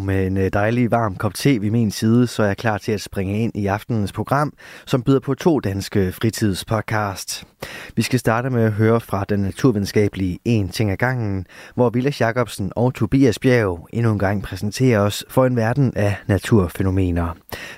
Og med en øh, dejlig varm kop te ved min side, så er jeg klar til at springe ind i aftenens program, som byder på to danske fritidspodcast. Vi skal starte med at høre fra den naturvidenskabelige En ting ad gangen, hvor Vilas Jacobsen og Tobias Bjerg endnu en gang præsenterer os for en verden af naturfænomener.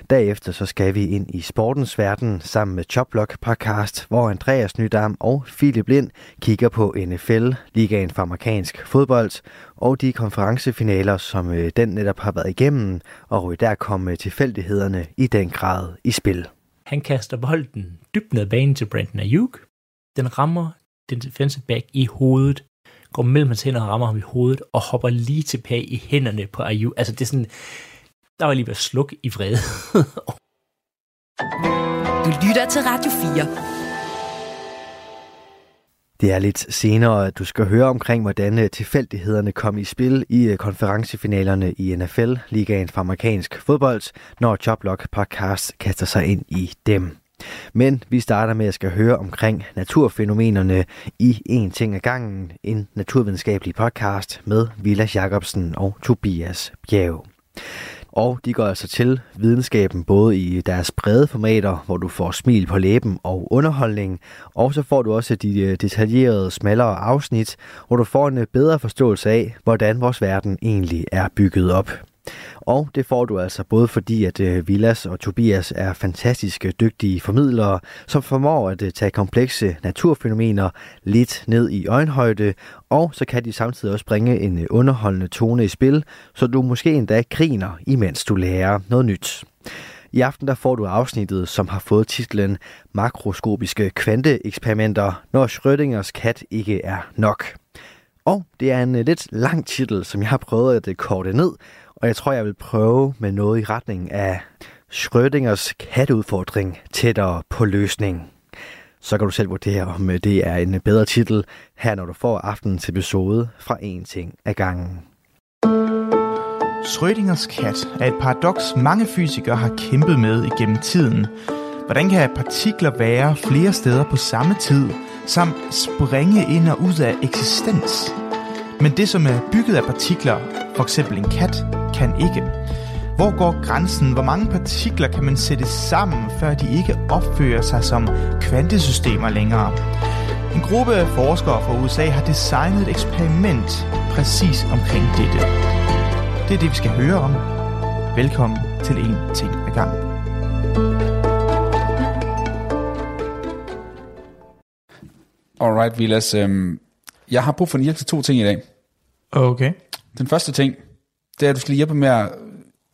Derefter så skal vi ind i sportens verden sammen med Choplock podcast, hvor Andreas Nydam og Philip Lind kigger på NFL, ligaen for amerikansk fodbold, og de konferencefinaler, som øh, den netop har været igennem, og der kom tilfældighederne i den grad i spil. Han kaster bolden dybt ned banen til Brandon Ayuk. Den rammer den defensive back i hovedet, går mellem hans hænder og rammer ham i hovedet, og hopper lige tilbage i hænderne på Ayuk. Altså det er sådan, der var lige ved at slukke i vrede. du lytter til Radio 4. Det er lidt senere, at du skal høre omkring, hvordan øh, tilfældighederne kom i spil i øh, konferencefinalerne i NFL, ligaen for amerikansk fodbold, når Choplock podcast kaster sig ind i dem. Men vi starter med at skal høre omkring naturfænomenerne i En ting ad gangen, en naturvidenskabelig podcast med Vilas Jacobsen og Tobias Bjerg. Og de går altså til videnskaben både i deres brede formater, hvor du får smil på læben og underholdning, og så får du også de øh, detaljerede, smallere afsnit, hvor du får en øh, bedre forståelse af, hvordan vores verden egentlig er bygget op. Og det får du altså både fordi, at øh, Villas og Tobias er fantastiske dygtige formidlere, som formår at øh, tage komplekse naturfænomener lidt ned i øjenhøjde, og så kan de samtidig også bringe en øh, underholdende tone i spil, så du måske endda griner, imens du lærer noget nyt. I aften der får du afsnittet, som har fået titlen Makroskopiske kvanteeksperimenter, når Schrödingers kat ikke er nok. Og det er en lidt lang titel, som jeg har prøvet at korte ned, og jeg tror, jeg vil prøve med noget i retning af Schrödingers katteudfordring tættere på løsning. Så kan du selv vurdere, om øh, det er en bedre titel her, når du får aftenens episode fra En ting ad gangen. Schrödingers kat er et paradoks, mange fysikere har kæmpet med igennem tiden. Hvordan kan partikler være flere steder på samme tid, samt springe ind og ud af eksistens? Men det, som er bygget af partikler, for eksempel en kat, kan ikke. Hvor går grænsen? Hvor mange partikler kan man sætte sammen, før de ikke opfører sig som kvantesystemer længere? En gruppe af forskere fra USA har designet et eksperiment præcis omkring dette. Det er det, vi skal høre om. Velkommen til En Ting ad gang. Alright, Vilas. Øh, jeg har brug for en hjælp til to ting i dag. Okay. Den første ting, det er, at du skal hjælpe med at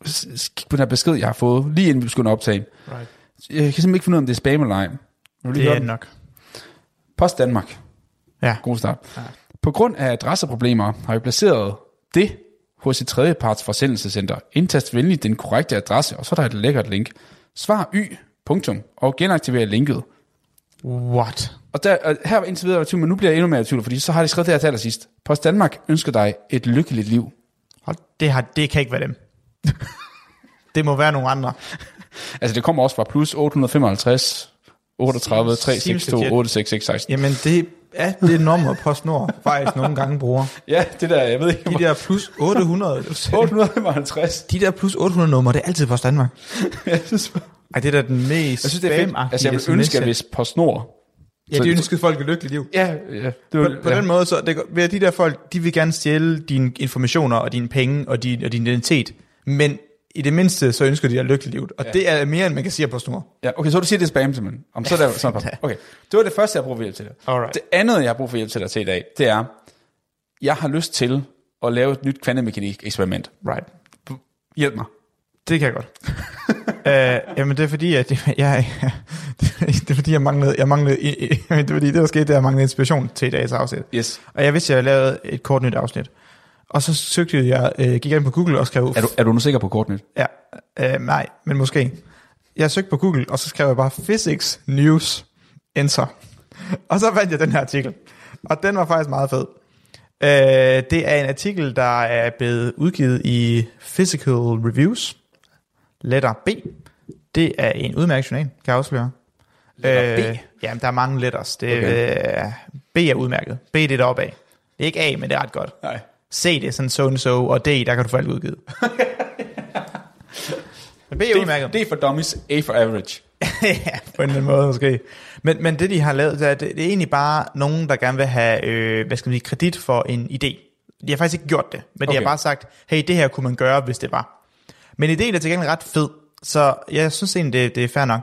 kigge på den her besked, jeg har fået, lige inden vi skulle optage. Right. Jeg kan simpelthen ikke finde ud af, om det er spam eller ej. Det er det nok. Post Danmark. Ja. God start. Ja. På grund af adresseproblemer har vi placeret det hos et tredjeparts forsendelsescenter. Indtast venligt den korrekte adresse, og så er der et lækkert link. Svar y, punktum, og genaktiver linket. What? Og der, og her var indtil videre tvivl, men nu bliver jeg endnu mere i tvivl, fordi så har de skrevet det her til allersidst. Post Danmark ønsker dig et lykkeligt liv. Hold, det, har, det kan ikke være dem. det må være nogle andre. altså det kommer også fra plus 855 38 362 866 Jamen det Ja, det er nummer PostNord faktisk nogle gange bruger. Ja, det der, jeg ved ikke. De der plus 800. 855. De der plus 800 numre, det er altid Post Danmark. jeg synes, Ej, det er da den mest jeg synes, det er fedt. Altså, jeg vil ønske, at hvis PostNord Ja, de ønskede folk et lykkeligt liv. Ja, ja. Det var, på, på ja. den måde, så det, ved de der folk, de vil gerne stjæle dine informationer og dine penge og din, og din identitet, men i det mindste, så ønsker de at lykkeligt liv. Og ja. det er mere, end man kan sige på snor. Ja, okay, så du siger, det er spam simpelthen. Om så er det sådan, okay, det var det første, jeg har brug for hjælp til dig. Alright. Det andet, jeg har brug for hjælp til dig til i dag, det er, jeg har lyst til at lave et nyt kvantemekanik eksperiment. Right. Hjælp mig. Det kan jeg godt. uh, jamen det er fordi, at jeg, jeg, det er fordi, jeg manglede, jeg manglede, det er fordi, det der skete, det er, jeg manglede inspiration til i dagens afsnit. Yes. Og jeg vidste, at jeg lavede et kort nyt afsnit. Og så søgte jeg, øh, gik jeg ind på Google og skrev... Er du, er du nu sikker på kortnyt? Ja, øh, nej, men måske. Jeg søgte på Google, og så skrev jeg bare Physics News Enter. Og så fandt jeg den her artikel. Og den var faktisk meget fed. Øh, det er en artikel, der er blevet udgivet i Physical Reviews. Letter B, det er en udmærket journal, kan jeg afsløre. Letter B? Jamen, der er mange letters. Det, Okay. øh, B er udmærket. B det er deroppe af. Det er ikke A, men det er ret godt. Nej. C det er sådan so so, og D, der kan du få alt udgivet. men B er udmærket. Det er for dummies, A for average. ja, på en eller anden måde måske. Men, men det, de har lavet, det er, det, det er egentlig bare nogen, der gerne vil have, øh, hvad skal man sige, kredit for en idé. De har faktisk ikke gjort det, men de Okay. har bare sagt, hey, det her kunne man gøre, hvis det var. Men idéen er til gengæld ret fed, så jeg synes egentlig, det, det er fair nok.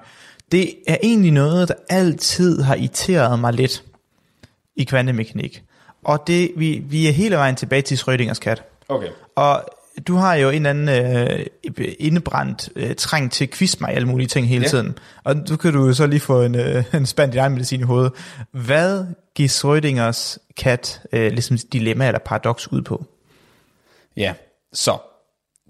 Det er egentlig noget, der altid har irriteret mig lidt i kvantemekanik. Og det, vi, vi er hele vejen tilbage til Schrödingers kat. Okay. Og du har jo en eller anden øh, indebrændt øh, træng til at quizze mig alle mulige ting hele Ja. tiden. Og nu kan du så lige få en, øh, en spand i egen medicin i hovedet. Hvad giver Schrödingers kat øh, ligesom dilemma eller paradoks ud på? Ja, så.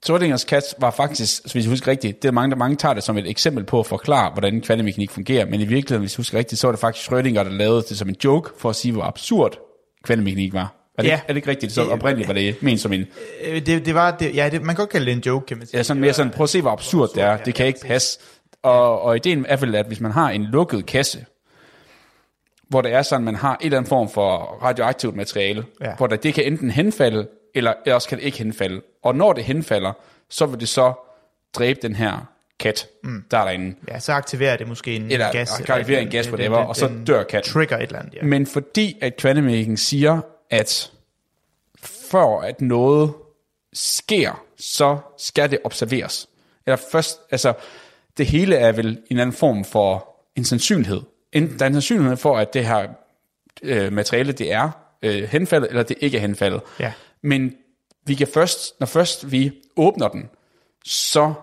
Schrödingers kat var faktisk, hvis jeg husker rigtigt, det er mange, der mange tager det som et eksempel på at forklare, hvordan kvantemekanik fungerer, men i virkeligheden, hvis jeg husker rigtigt, så var det faktisk Schrödinger, der lavede det som en joke, for at sige, hvor absurd kvantemekanik var. Er det, Ja. er det ikke rigtigt? Så Det- oprindeligt var det ment som en, Øh, det, det var, det, ja, det, man kan godt kalde det en joke, kan man sige. ja, sådan mere sådan, prøv at se, hvor absurd det er, det kan ikke passe. Og, og ideen er vel, at hvis man har en lukket kasse, hvor det er sådan, man har en eller anden form for radioaktivt materiale, ja. Hvor der, det kan enten henfalde, eller ellers kan det ikke henfalde. Og når det henfalder, så vil det så dræbe den her kat, mm. der er derinde. Ja, så aktiverer det måske en Eller gas. aktiverer en gas, whatever, og så dør katten. Trigger et eller andet, ja. Men fordi at kvantemekanikken siger, at for at noget sker, så skal det observeres. Eller først, altså, det hele er vel en anden form for en sandsynlighed. En, der er en sandsynlighed for, at det her øh, materiale, det er øh, henfaldet, eller det ikke er henfaldet. Ja. Men vi kan først, når først vi åbner den, så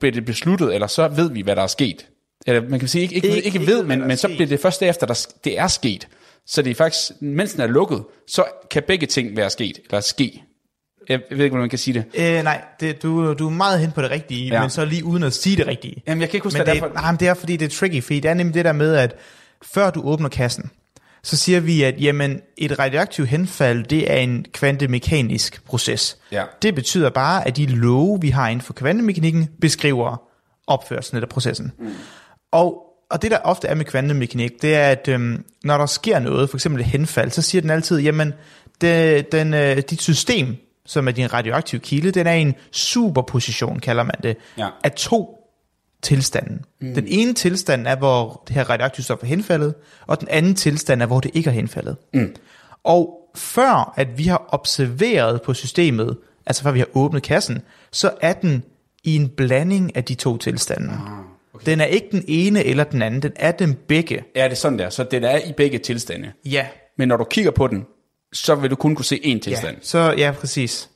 bliver det besluttet, eller så ved vi, hvad der er sket. Eller man kan sige, ikke, ikke, Ikke- ikke, ved, men, men så bliver det først derefter, der, det er sket. Så det er faktisk, mens den er lukket, så kan begge ting være sket, eller ske. Jeg ved ikke, hvordan man kan sige det. Øh, nej, det, du, du er meget hen på det rigtige, Ja. men så lige uden at sige det rigtige. Jamen, jeg kan ikke huske, Men det, er for... nej, men det er fordi, det er tricky, fordi det er nemlig det der med, at før du åbner kassen, så siger vi, at jamen, et radioaktivt henfald, det er en kvantemekanisk proces. Ja. Det betyder bare, at de love, vi har inden for kvantemekanikken, beskriver opførelsen af processen. Mm. Og, og det der ofte er med kvantemekanik, det er, at øhm, når der sker noget, for eksempel et henfald, så siger den altid, jamen, det, den, øh, dit system, som er din radioaktive kilde, den er i en superposition, kalder man det, Ja. af to tilstanden. Mm. Den ene tilstand er, hvor det her radioaktive stof er henfaldet, og den anden tilstand er, hvor det ikke er henfaldet. Mm. Og før at vi har observeret på systemet, altså før vi har åbnet kassen, så er den i en blanding af de to tilstande. Ah, okay. Den er ikke den ene eller den anden, den er dem begge. Ja, det er sådan der. Så det er i begge tilstande. Ja, Men når du kigger på den, så vil du kun kunne se én tilstand. ja. Så, ja, præcis.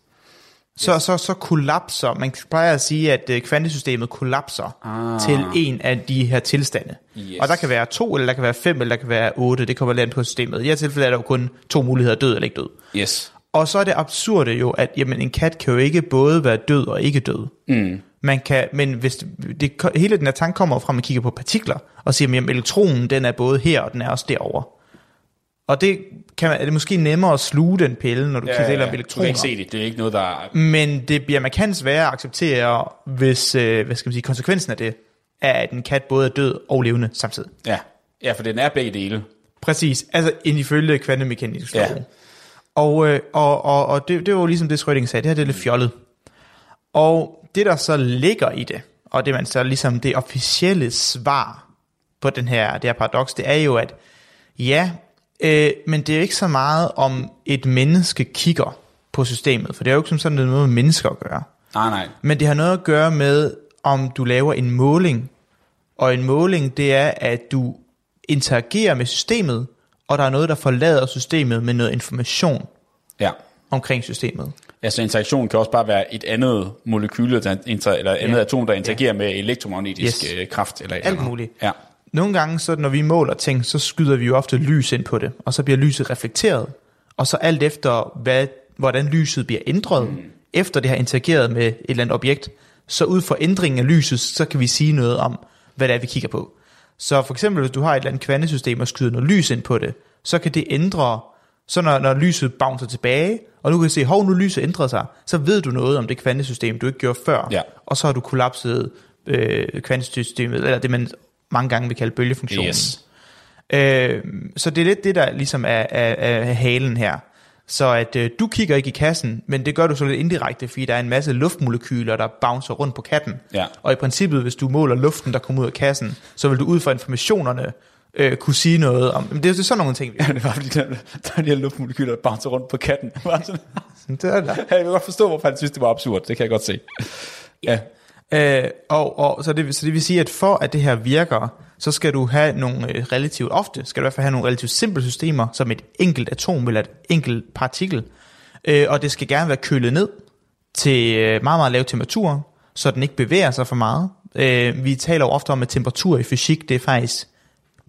Så, så, så kollapser, man plejer at sige, at øh, kvantesystemet kollapser ah. til en af de her tilstande. Yes. Og der kan være to, eller der kan være fem, eller der kan være otte, det kommer lidt an på systemet. I det her tilfælde er der jo kun to muligheder, død eller ikke død. Yes. Og så er det absurde jo, at jamen, en kat kan jo ikke både være død og ikke død. Mm. Man kan, men hvis det, det, hele den her tanke kommer fra, at man kigger på partikler, og siger, at elektronen den er både her, og den er også derovre. Og det kan man, er det måske nemmere at sluge den pille, når du ja, kan tale om Du kan elektroner. ikke se det. Det er ikke noget, der er... Men det bliver markant sværere at acceptere, hvis øh, hvad skal man sige, konsekvensen af det er, at en kat både er død og levende samtidig. Ja. ja, for den er begge dele. Præcis, altså ind ifølge kvantemekanisk. Ja. Og, øh, og, og, og det, det var jo ligesom det, Schrödinger sagde, det her det er lidt fjollet. Og det, der så ligger i det, og det man så ligesom det officielle svar på den her, det her paradoks, det er jo, at ja, øh, men det er jo ikke så meget om et menneske kigger på systemet, for det er jo ikke som sådan noget med mennesker at gøre. Nej, nej. Men det har noget at gøre med, om du laver en måling. Og en måling, det er, at du interagerer med systemet, og der er noget, der forlader systemet med noget information Ja. omkring systemet. Altså interaktion kan også bare være et andet molekyle, der inter, eller et andet Ja. atom, der interagerer med elektromagnetisk Yes. yes. kraft. Eller Alt eller muligt. Ja. Nogle gange, så når vi måler ting, så skyder vi jo ofte lys ind på det, og så bliver lyset reflekteret. Og så alt efter, hvad, hvordan lyset bliver ændret, mm. efter det har interageret med et eller andet objekt, så ud fra ændringen af lyset, så kan vi sige noget om, hvad det er, vi kigger på. Så for eksempel, hvis du har et eller andet kvantesystem og skyder noget lys ind på det, så kan det ændre Så når, når lyset bouncer tilbage, og du kan se, hov, nu lyset ændrede sig, så ved du noget om det kvantesystem, du ikke gjorde før. Ja. Og så har du kollapset øh, kvantesystemet, eller det man mange gange vil kalde bølgefunktionen. Yes. Øh, så det er lidt det, der ligesom er, er, er halen her. Så at øh, du kigger ikke i kassen, men det gør du så lidt indirekte, fordi der er en masse luftmolekyler, der bouncer rundt på katten. Ja. Og i princippet, hvis du måler luften, der kommer ud af kassen, så vil du ud fra informationerne øh, kunne sige noget om... Men det er jo sådan nogle ting. Ja, det var fordi, der, der er de her luftmolekyler, der bouncer rundt på katten. Sådan, det er der. jeg kan godt forstå, hvorfor han synes, det var absurd. Det kan jeg godt se. Ja. Øh, og, og så, det, så det vil sige, at for at det her virker, så skal du have nogle øh, relativt ofte, skal du i hvert fald have nogle relativt simple systemer, som et enkelt atom eller et enkelt partikel. Øh, og det skal gerne være kølet ned til øh, meget, meget lave temperaturer, så den ikke bevæger sig for meget. Øh, vi taler jo ofte om, at temperatur i fysik, det er faktisk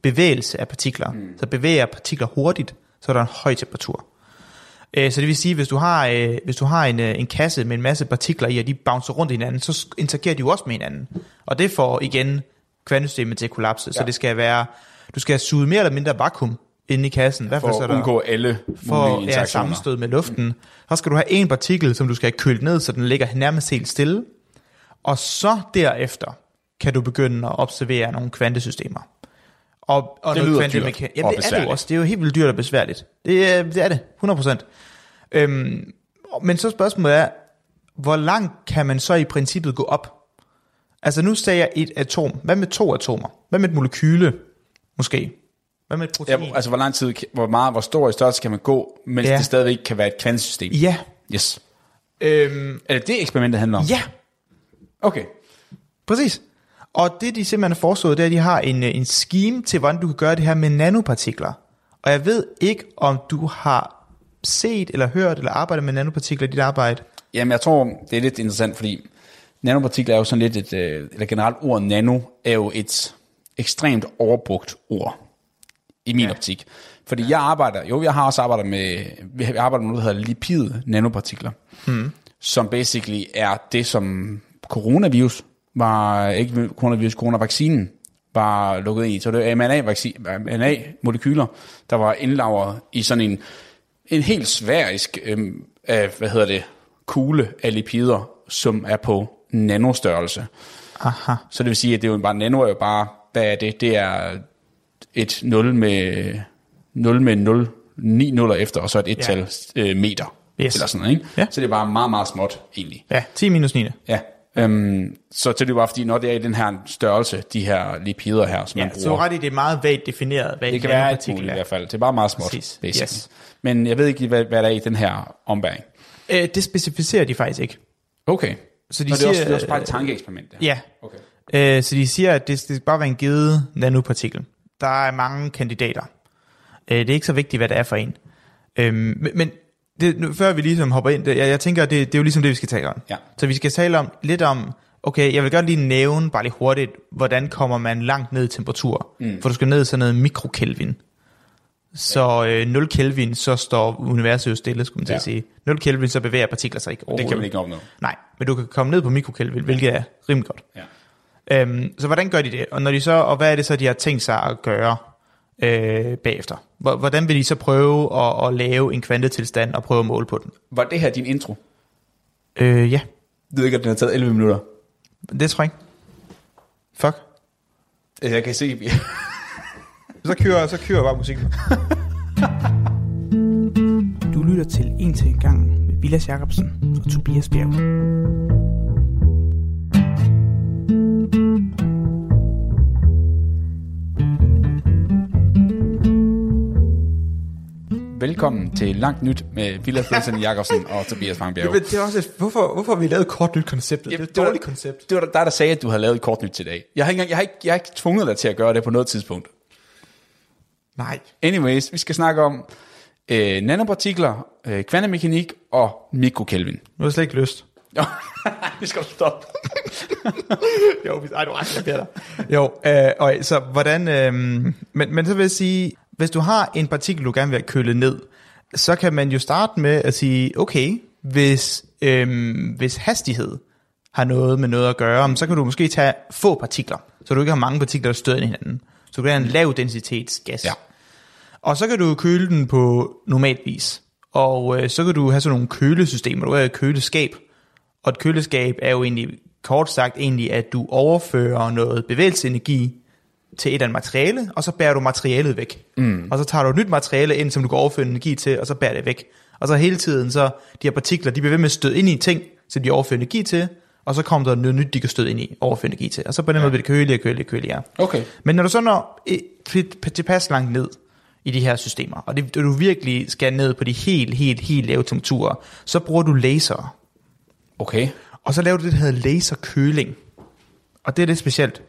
bevægelse af partikler. Mm. Så bevæger partikler hurtigt, så er der en høj temperatur. Øh, Så det vil sige, hvis du har, øh, hvis du har en, øh, en kasse med en masse partikler i, og de bouncer rundt i hinanden, så interagerer de jo også med hinanden. Og det får igen kvantesystemet til at kollapse. Ja. Så det skal være, du skal suget mere eller mindre vakuum inde i kassen. Fald For at der- undgå alle for mulige ja, sammenstød med luften. Mm. Så skal du have en partikel, som du skal have kølt ned, så den ligger nærmest helt stille. Og så derefter kan du begynde at observere nogle kvantesystemer. Og, og Det noget lyder kvantemeka- dyrt Jamen, og det er det jo også. Det er jo helt vildt dyrt og besværligt. Det er det, er det 100%. Øhm, men så spørgsmålet er, hvor langt kan man så i princippet gå op? Altså nu sagde jeg et atom. Hvad med to atomer? Hvad med et molekyle? Måske. Hvad med et protein? Ja, altså hvor lang tid, hvor meget, hvor stor i størrelse kan man gå, mens ja. det stadigvæk kan være et kvantesystem? ja. Yes. Øhm, Er det det eksperimentet handler om? ja, Okay. Præcis. Og det, de simpelthen har foreslået, det er, at de har en, øh, en scheme til, hvordan du kan gøre det her med nanopartikler. Og jeg ved ikke, om du har set, eller hørt, eller arbejdet med nanopartikler i dit arbejde. Jamen, jeg tror, det er lidt interessant, fordi nanopartikler er jo sådan lidt et, øh, eller generelt ord nano, er jo et ekstremt overbrugt ord, i min ja. optik. Fordi jeg arbejder, jo, jeg har også arbejdet med, vi jeg arbejder med noget, der hedder lipid nanopartikler, hmm. som basically er det, som coronavirus var, ikke coronavirus, coronavaccinen var lukket ind i. Så det er mRNA-molekyler, der var indlagret i sådan en, en helt sværisk, øhm, af, hvad hedder det, kugle af lipider, som er på nanostørrelse. Aha. Så det vil sige, at det er jo bare, nano er jo bare, hvad er det? Det er et 0 med 0 med 0, 9 nuller efter, og så et et-tal øh, meter. Yes. Eller sådan noget, ikke? Ja. Så det er bare meget, meget småt, egentlig. Ja, 10 minus 9. Ja. Øhm, så det er jo bare fordi, når det er i den her størrelse, de her lipider her, som Ja, man så bruger. ret i, det er meget vagt defineret, hvad det kan være nanopartikel muligt i er. hvert fald. Det er bare meget småt, Præcis. basically. Yes. Men jeg ved ikke, hvad, hvad der er i den her ombæring. Øh, det specificerer de faktisk ikke. Okay. Så de Så det er, også, siger, det er også bare et tankeeksperiment. Det her. Ja, Okay. Øh, så de siger, at det skal bare være en givet nanopartikel. Der er mange kandidater. Øh, det er ikke så vigtigt, hvad det er for en. Øhm, men men det, nu, før vi ligesom hopper ind, det, jeg, jeg tænker, det, det er jo ligesom det, vi skal tale om. Ja. Så vi skal tale om lidt om, okay, jeg vil godt lige nævne, bare lige hurtigt, hvordan kommer man langt ned i temperatur. Mm. For du skal ned sådan noget mikrokelvin. Så øh, 0 Kelvin, så står universet jo stille, skulle man til Ja. at sige. 0 Kelvin, så bevæger partikler sig ikke Det overhovedet. kan man ikke opnå. Nej, men du kan komme ned på mikrokelvin, hvilket er rimelig godt. Ja. Øhm, så hvordan gør de det? Og, når de så, og hvad er det så, de har tænkt sig at gøre øh, bagefter? Hvor- Hvordan vil de så prøve at, at lave en kvantetilstand og prøve at måle på den? Var det her din intro? Øh, ja, Jeg ved ikke, at den har taget 11 minutter. det tror jeg ikke. Fuck. Jeg kan se, Så kører, så kører bare musikken. Du lytter til En til en gang med Vilas Jacobsen og Tobias Bjerg. Velkommen til Langt Nyt med Vilas Fredsen Jacobsen og Tobias Fangbjerg. Men det er også et, hvorfor, hvorfor har vi lavet et kort nyt koncept? Det er et dårligt koncept. Det var dig, der sagde, at du havde lavet et kort nyt til dag. Jeg har ikke, jeg har ikke, jeg har ikke tvunget dig til at gøre det på noget tidspunkt. Nej. Anyways, vi skal snakke om øh, nanopartikler, øh, kvantemekanik og mikrokelvin. Nu har jeg slet ikke lyst. Jo, vi skal stoppe. jo, hvis, ej, du bliver der. Jo, øh, og så hvordan, øh, men, men så vil jeg sige, hvis du har en partikel, du gerne vil have kølet ned, så kan man jo starte med at sige, okay, hvis, øh, hvis hastighed har noget med noget at gøre, så kan du måske tage få partikler, så du ikke har mange partikler, der støder hinanden. Så du kan have en lav densitetsgas. Ja. Og så kan du køle den på normal vis. Og øh, så kan du have sådan nogle kølesystemer. Du har et køleskab. Og et køleskab er jo egentlig, kort sagt egentlig, at du overfører noget bevægelseenergi til et eller andet materiale, og så bærer du materialet væk. Mm. Og så tager du et nyt materiale ind, som du kan overføre energi til, og så bærer det væk. Og så hele tiden, så de her partikler, de bliver ved med at støde ind i ting, som de overfører energi til, og så kommer der noget nyt, de kan støde ind i, overføre energi til. Og så på den ja. måde bliver det køligere, køligere, køligere. Okay. Men når du så når et- tilpas langt ned i de her systemer, og det, du virkelig skal ned på de helt, helt, helt lave temperaturer, så bruger du laser. Okay. Og så laver du det, der hedder laserkøling. Og det er lidt specielt.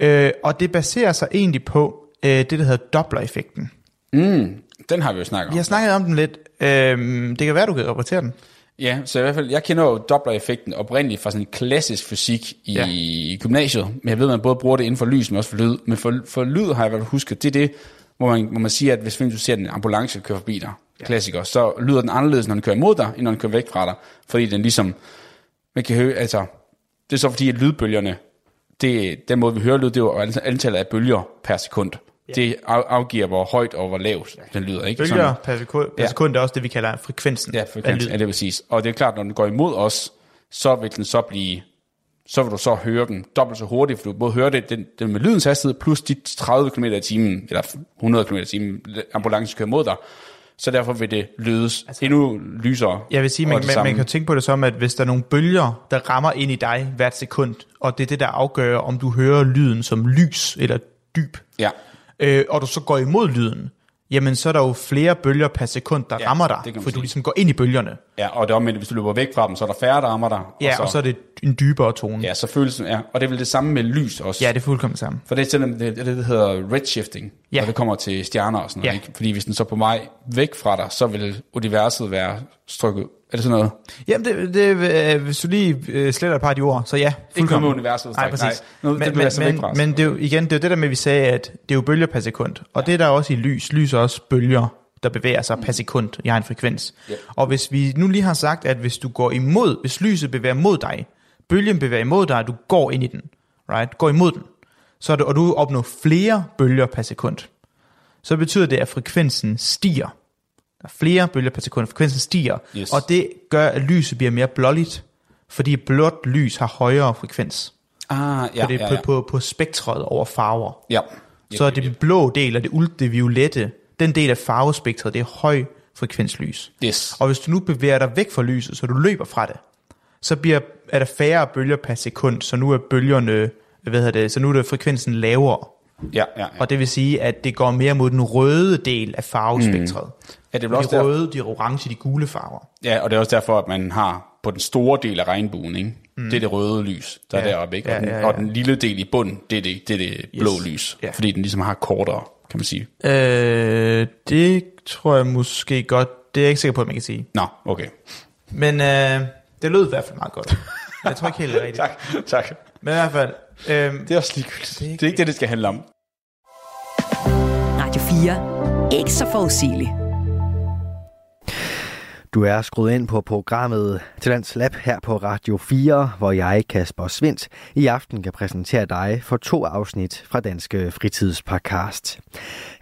Øh, og det baserer sig egentlig på øh, det, der hedder Doppler-effekten. Mm, den har vi jo snakket om. Vi har snakket om den lidt. Øh, det kan være, du kan rapportere den. Ja, så i hvert fald, jeg kender jo Doppler-effekten oprindeligt fra sådan en klassisk fysik i Ja. gymnasiet, men jeg ved, at man både bruger det inden for lys, men også for lyd. Men for, for lyd har jeg i hvert fald husket, det er det, hvor man, hvor man siger, at hvis du ser en ambulance køre forbi dig, ja. klassiker, så lyder den anderledes, når den kører imod dig, end når den kører væk fra dig, fordi den ligesom, man kan høre, altså, det er så fordi, at lydbølgerne, det, den måde vi hører lyd, det er jo antal- antallet af bølger per sekund. Ja. Det af- afgiver, hvor højt og hvor lavt den lyder. Ikke? Bølger Sådan- per sekund, per Ja. sekund er også det, vi kalder frekvensen Ja, af frekvens, lyd. ja, det er præcis. Og det er klart, når den går imod os, så vil den så blive, så vil du så høre den dobbelt så hurtigt, for du både hører det den, den med lydens hastighed, plus de 30 km i timen, eller 100 km i timen, ambulancen kører mod dig, så derfor vil det lydes altså, endnu lysere. Jeg vil sige, man, man, man kan tænke på det som, at hvis der er nogle bølger, der rammer ind i dig hvert sekund, og det er det, der afgør, om du hører lyden som lys eller dyb, Ja, øh, og du så går imod lyden, jamen så er der jo flere bølger per sekund, der Ja, rammer dig, for du ligesom går ind i bølgerne. ja og det er omvendt, hvis du løber væk fra dem, så er der færre, der rammer dig. Ja, og så, og så er det en dybere tone. ja, så følelsen er, og det er vel det samme med lys også. ja det er fuldkommen sammen. For det er sådan, det, det, det hedder redshifting, Ja. ja. når det kommer til stjerner og sådan noget. Ja. Ikke? Fordi hvis den så er på vej væk fra dig, så vil universet være strukket. Er det sådan noget? Jamen, det, det, øh, hvis du lige øh, sletter et par af de ord, så ja, noget med universet, Nej, præcis. Nej, nu- det men, men, væk men, men det er jo, igen, det er jo det der med, at vi sagde, at det er jo bølger per sekund. Og det er der også i lys. Lys er også bølger, der bevæger sig per sekund. Jeg har en frekvens. Ja. Og hvis vi nu lige har sagt, at hvis du går imod, hvis lyset bevæger mod dig, bølgen bevæger imod dig, og du går ind i den, right? går imod den, så er det, og du opnår flere bølger per sekund, så betyder det, at frekvensen stiger. Der er flere bølger per sekund, frekvensen stiger, Yes. og det gør, at lyset bliver mere blåligt, fordi blåt lys har højere frekvens Ah, ja, på, det, ja, ja. På, på, på spektret over farver. ja. Så er det blå del og det ultraviolette, den del af farvespektret, det er høj frekvenslys. Yes. Og hvis du nu bevæger dig væk fra lyset, så du løber fra det, så bliver, er der færre bølger per sekund, så nu er bølgerne, hvad hedder det, så nu er det frekvensen lavere. Ja, ja, ja. Og det vil sige, at det går mere mod den røde del af farvespektret. Mm. Ja, det er vel de også der, røde, de orange, de gule farver. ja, og det er også derfor, at man har på den store del af regnbuen, ikke? Mm. det er det røde lys, der ja. Ja. er deroppe, ikke? Ja, og, den, ja, ja. og den lille del i bunden, det er det, det, er det blå Yes. lys, Ja. fordi den ligesom har kortere, kan man sige. Øh, det tror jeg måske godt, det er jeg ikke sikker på, at man kan sige. Nå, okay. Men øh, det lød i hvert fald meget godt. Jeg tror ikke helt, det rigtigt. tak, tak. Men i hvert fald, øh, Det er også ligegyldigt. Det er, det er ikke det, det skal handle om. Radio 4. Ikke så forudsigeligt. Du er skruet ind på programmet Talents Lab her på Radio 4, hvor jeg, Kasper Svendt, i aften kan præsentere dig for to afsnit fra Danske Fritidspodcast.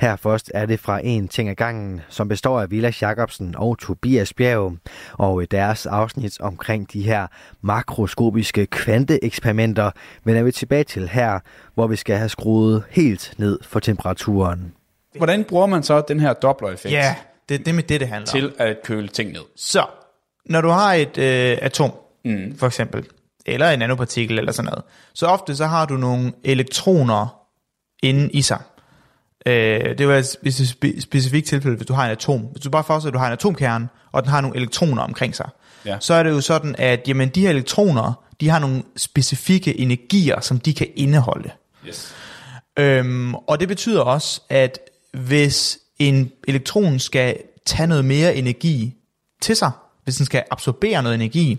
Her først er det fra En ting ad gangen, som består af Vilas Jacobsen og Tobias Bjerg, og i deres afsnit omkring de her makroskopiske kvanteeksperimenter vender vi tilbage til her, hvor vi skal have skruet helt ned for temperaturen. Hvordan bruger man så den her Doppler-effekt ja, det er det med det, det handler om. til at køle ting ned? Så, når du har et øh, atom, mm. for eksempel, eller en nanopartikel eller sådan noget, så ofte så har du nogle elektroner inde i sig. Øh, det var et spe- specifikt tilfælde, hvis du har en atom. Hvis du bare forestiller, at du har en atomkerne, og den har nogle elektroner omkring sig, Ja. så er det jo sådan, at jamen, de her elektroner, de har nogle specifikke energier, som de kan indeholde. Yes. Øhm, og det betyder også, at hvis en elektron skal tage noget mere energi til sig, hvis den skal absorbere noget energi,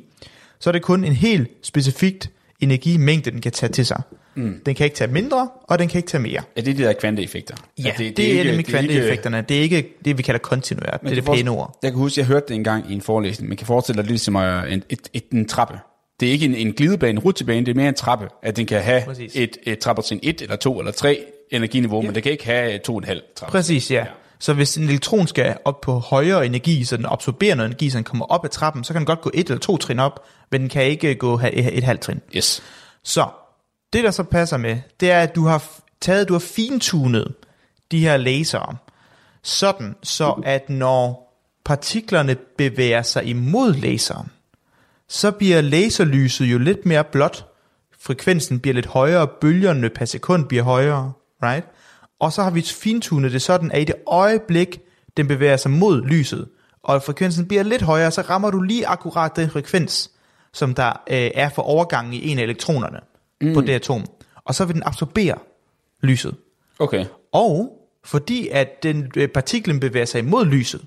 så er det kun en helt specifikt energimængde, den kan tage til sig. Mm. Den kan ikke tage mindre, og den kan ikke tage mere. Er det de der kvanteeffekter? Ja, det, det, det er nemlig det er ikke- kvanteeffekterne. Det er ikke det, vi kalder kontinuert. Det er det pæne ord. Jeg kan huske, jeg hørte det engang i en forelæsning. Man kan forestille dig lidt som øh, en, et, et, en trappe. Det er ikke en, en glidebane, en rutsjebane, det er mere en trappe. At den kan have Præcis. et, et trappertrin 1 eller 2 eller 3 energiniveau, ja. men det kan ikke have to og en halv trappe. Præcis, ja. Så hvis en elektron skal op på højere energi, så den absorberer noget energi, så den kommer op ad trappen, så kan den godt gå et eller to trin op, men den kan ikke gå et, et halvt trin. Yes. Så det, der så passer med, det er, at du har taget, du har fintunet de her lasere, sådan så at når partiklerne bevæger sig imod laseren, så bliver laserlyset jo lidt mere blåt, frekvensen bliver lidt højere, bølgerne per sekund bliver højere, right? Og så har vi fintunet det sådan, at i det øjeblik, den bevæger sig mod lyset, og frekvensen bliver lidt højere, så rammer du lige akkurat den frekvens, som der øh, er for overgangen i en af elektronerne mm. på det atom. Og så vil den absorbere lyset. Okay. Og fordi at den øh, partiklen bevæger sig imod lyset,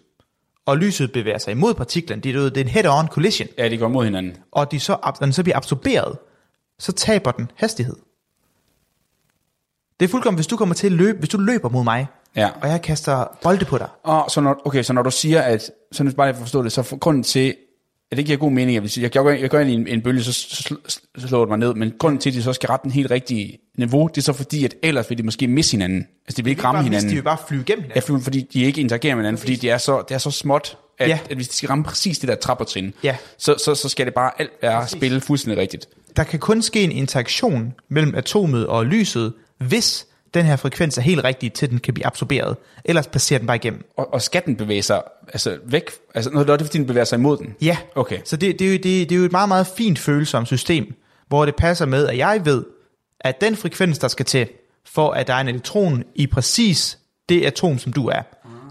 og lyset bevæger sig imod partiklen, det er, jo- det er en head-on collision, Ja, de går mod hinanden. og de så, den så bliver absorberet, så taber den hastighed. Det er fuldkommen, hvis du kommer til at løbe, hvis du løber mod mig, Ja. og jeg kaster bolde på dig, Og så når, okay, så når du siger, at, så nu bare lige forstå det, så for, grunden til, at det giver god mening, at hvis jeg, jeg, går, jeg går ind i en, en bølge, så, så, så slår det mig ned, men grunden til, at de så skal rette den helt rigtige niveau, det er så fordi, at ellers vil de måske misse hinanden. Altså, de vil ikke ramme bare hinanden. Miste, de vil bare flyve igennem Ja, hinanden. for- fordi de ikke interagerer med hinanden, fordi det er så, det er så småt, at, Ja. at hvis de skal ramme præcis det der trappertrin, Ja. så, så, så skal det bare alt være spille fuldstændig rigtigt. Der kan kun ske en interaktion mellem atomet og lyset, hvis den her frekvens er helt rigtig, til den kan blive absorberet. Ellers passerer den bare igennem. Og, og skal den bevæge sig altså væk? Altså, når det er fordi, den bevæger sig imod den? Ja, Okay. så det, det, er jo, det, det er jo et meget, meget fint følsomt system, hvor det passer med, at jeg ved, at den frekvens, der skal til, for at der er en elektron i præcis det atom, som du er,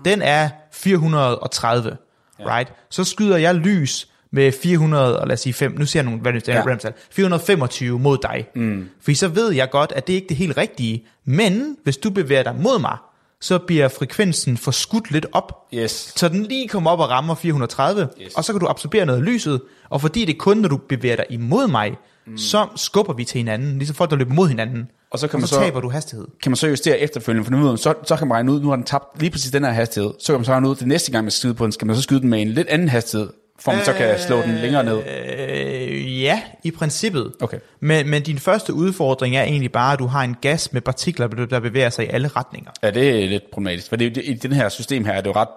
den er 430, right? Så skyder jeg lys med 400, og lad os sige 5, nu siger jeg nogle er, Ja. random tal, 425 mod dig. Mm. Fordi så ved jeg godt, at det ikke er det helt rigtige, men hvis du bevæger dig mod mig, så bliver frekvensen forskudt lidt op, Yes. så den lige kommer op og rammer 430, Yes. og så kan du absorbere noget af lyset, og fordi det er kun, når du bevæger dig imod mig, mm. så skubber vi til hinanden, ligesom folk, der løber mod hinanden, Og så kan og man så, så- taber du hastighed. kan man så justere efterfølgende, for nu, så, så kan man regne ud, nu har den tabt lige præcis den her hastighed, så kan man så regne ud, det næste gang man skal skyde på den, skal man så skyde den med en lidt anden hastighed, for man så kan slå den længere ned. Øh, ja, i princippet. Okay. Men, men din første udfordring er egentlig bare, at du har en gas med partikler, der bevæger sig i alle retninger. Ja, det er lidt problematisk, for det, det, i den her system her er det jo ret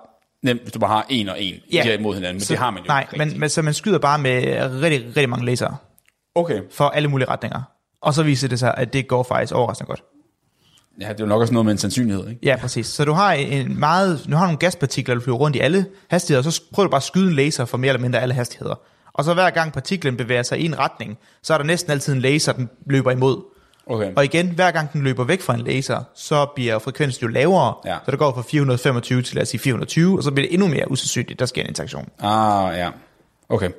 nemt, hvis du bare har en og en Ja. imod hinanden, men så, det har man jo Nej, ikke men, men så man skyder bare med rigtig, rigtig mange lasere Okay, for alle mulige retninger. Og så viser det sig, at det går faktisk overraskende godt. Ja, det er jo nok også noget med en sandsynlighed, ikke? Ja, præcis. Så du har en meget, du har nogle gaspartikler, der flyver rundt i alle hastigheder, og så prøver du bare at skyde en laser for mere eller mindre alle hastigheder. Og så hver gang partiklen bevæger sig i en retning, så er der næsten altid en laser, den løber imod. Okay. Og igen, hver gang den løber væk fra en laser, så bliver frekvensen jo lavere. Ja. Så det går fra 425 til lad os sige 420, og så bliver det endnu mere usandsynligt, der sker en interaktion. Ah, ja. Okay.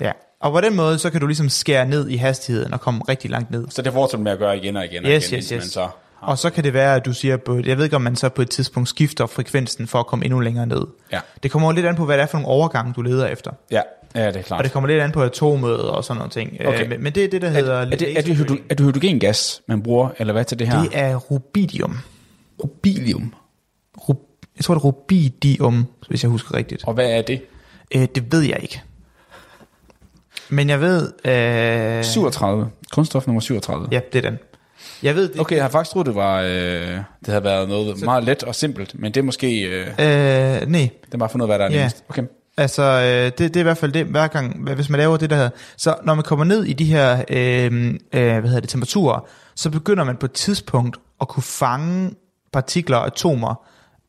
Ja. Og på den måde, så kan du ligesom skære ned i hastigheden og komme rigtig langt ned. Så det fortsætter med at gøre igen og igen og Yes, igen, yes, man yes. så Og så kan det være, at du siger, på, jeg ved ikke, om man så på et tidspunkt skifter frekvensen for at komme endnu længere ned. Ja. Det kommer jo lidt an på, hvad det er for nogle overgange, du leder efter. Ja, ja, det er klart. Og det kommer lidt an på atomet og sådan nogle ting. Okay. Øh, men, men det er det, der hedder... er, er, det, er, det hydro, er det hydrogengas, man bruger, eller hvad til det her? det er rubidium. rubilium. Rub, jeg tror, det er rubidium, hvis jeg husker rigtigt. Og hvad er det? Øh, det ved jeg ikke. Men jeg ved... Øh, 37. Grundstof nummer 37. Ja, det er den. Jeg ved det Okay, jeg har faktisk troet, det var, øh, det havde været noget meget let og simpelt, men det er måske, øh, det Øh, nej, er bare for noget, hvad der er Ja. nemmest. Okay. Altså, øh, det, det er i hvert fald det, hver gang, hvis man laver det, der hedder... Så når man kommer ned i de her, øh, øh, hvad hedder det, temperaturer, så begynder man på et tidspunkt at kunne fange partikler og atomer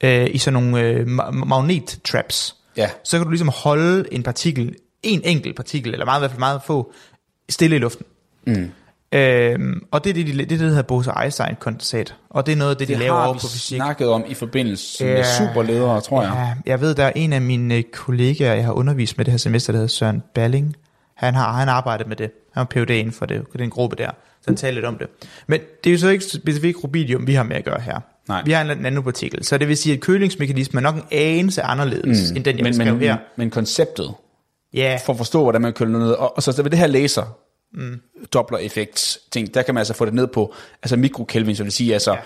øh, i sådan nogle øh, ma- magnet-traps. Ja. Så kan du ligesom holde en partikel, en enkelt partikel, eller meget i hvert fald meget få, stille i luften. Mm. Øhm, og det er det, de, det, er det, der hedder Bose-Einstein-kondensat. Og det er noget af det, de Det laver har over på fysik. snakket om i forbindelse med Ja. superledere, tror jeg. Ja, jeg ved, der er en af mine øh, kollegaer, jeg har undervist med det her semester, der hedder Søren Balling. Han har han har arbejdet med det. Han var PhD inden for det, den gruppe der. Så han talte lidt om det. Men det er jo så ikke specifikt rubidium, vi har med at gøre her. Nej. Vi har en nanopartikel. Så det vil sige, at kølingsmekanismen er nok en anelse anderledes, mm. end den, jeg men, beskrev men, her. men konceptet, Ja, for at forstå, hvordan man køler noget, og, og så ved det her laser, mm. dobbler effekt ting, der kan man altså få det ned på, altså mikrokelvin, så det vil sige, altså, Ja.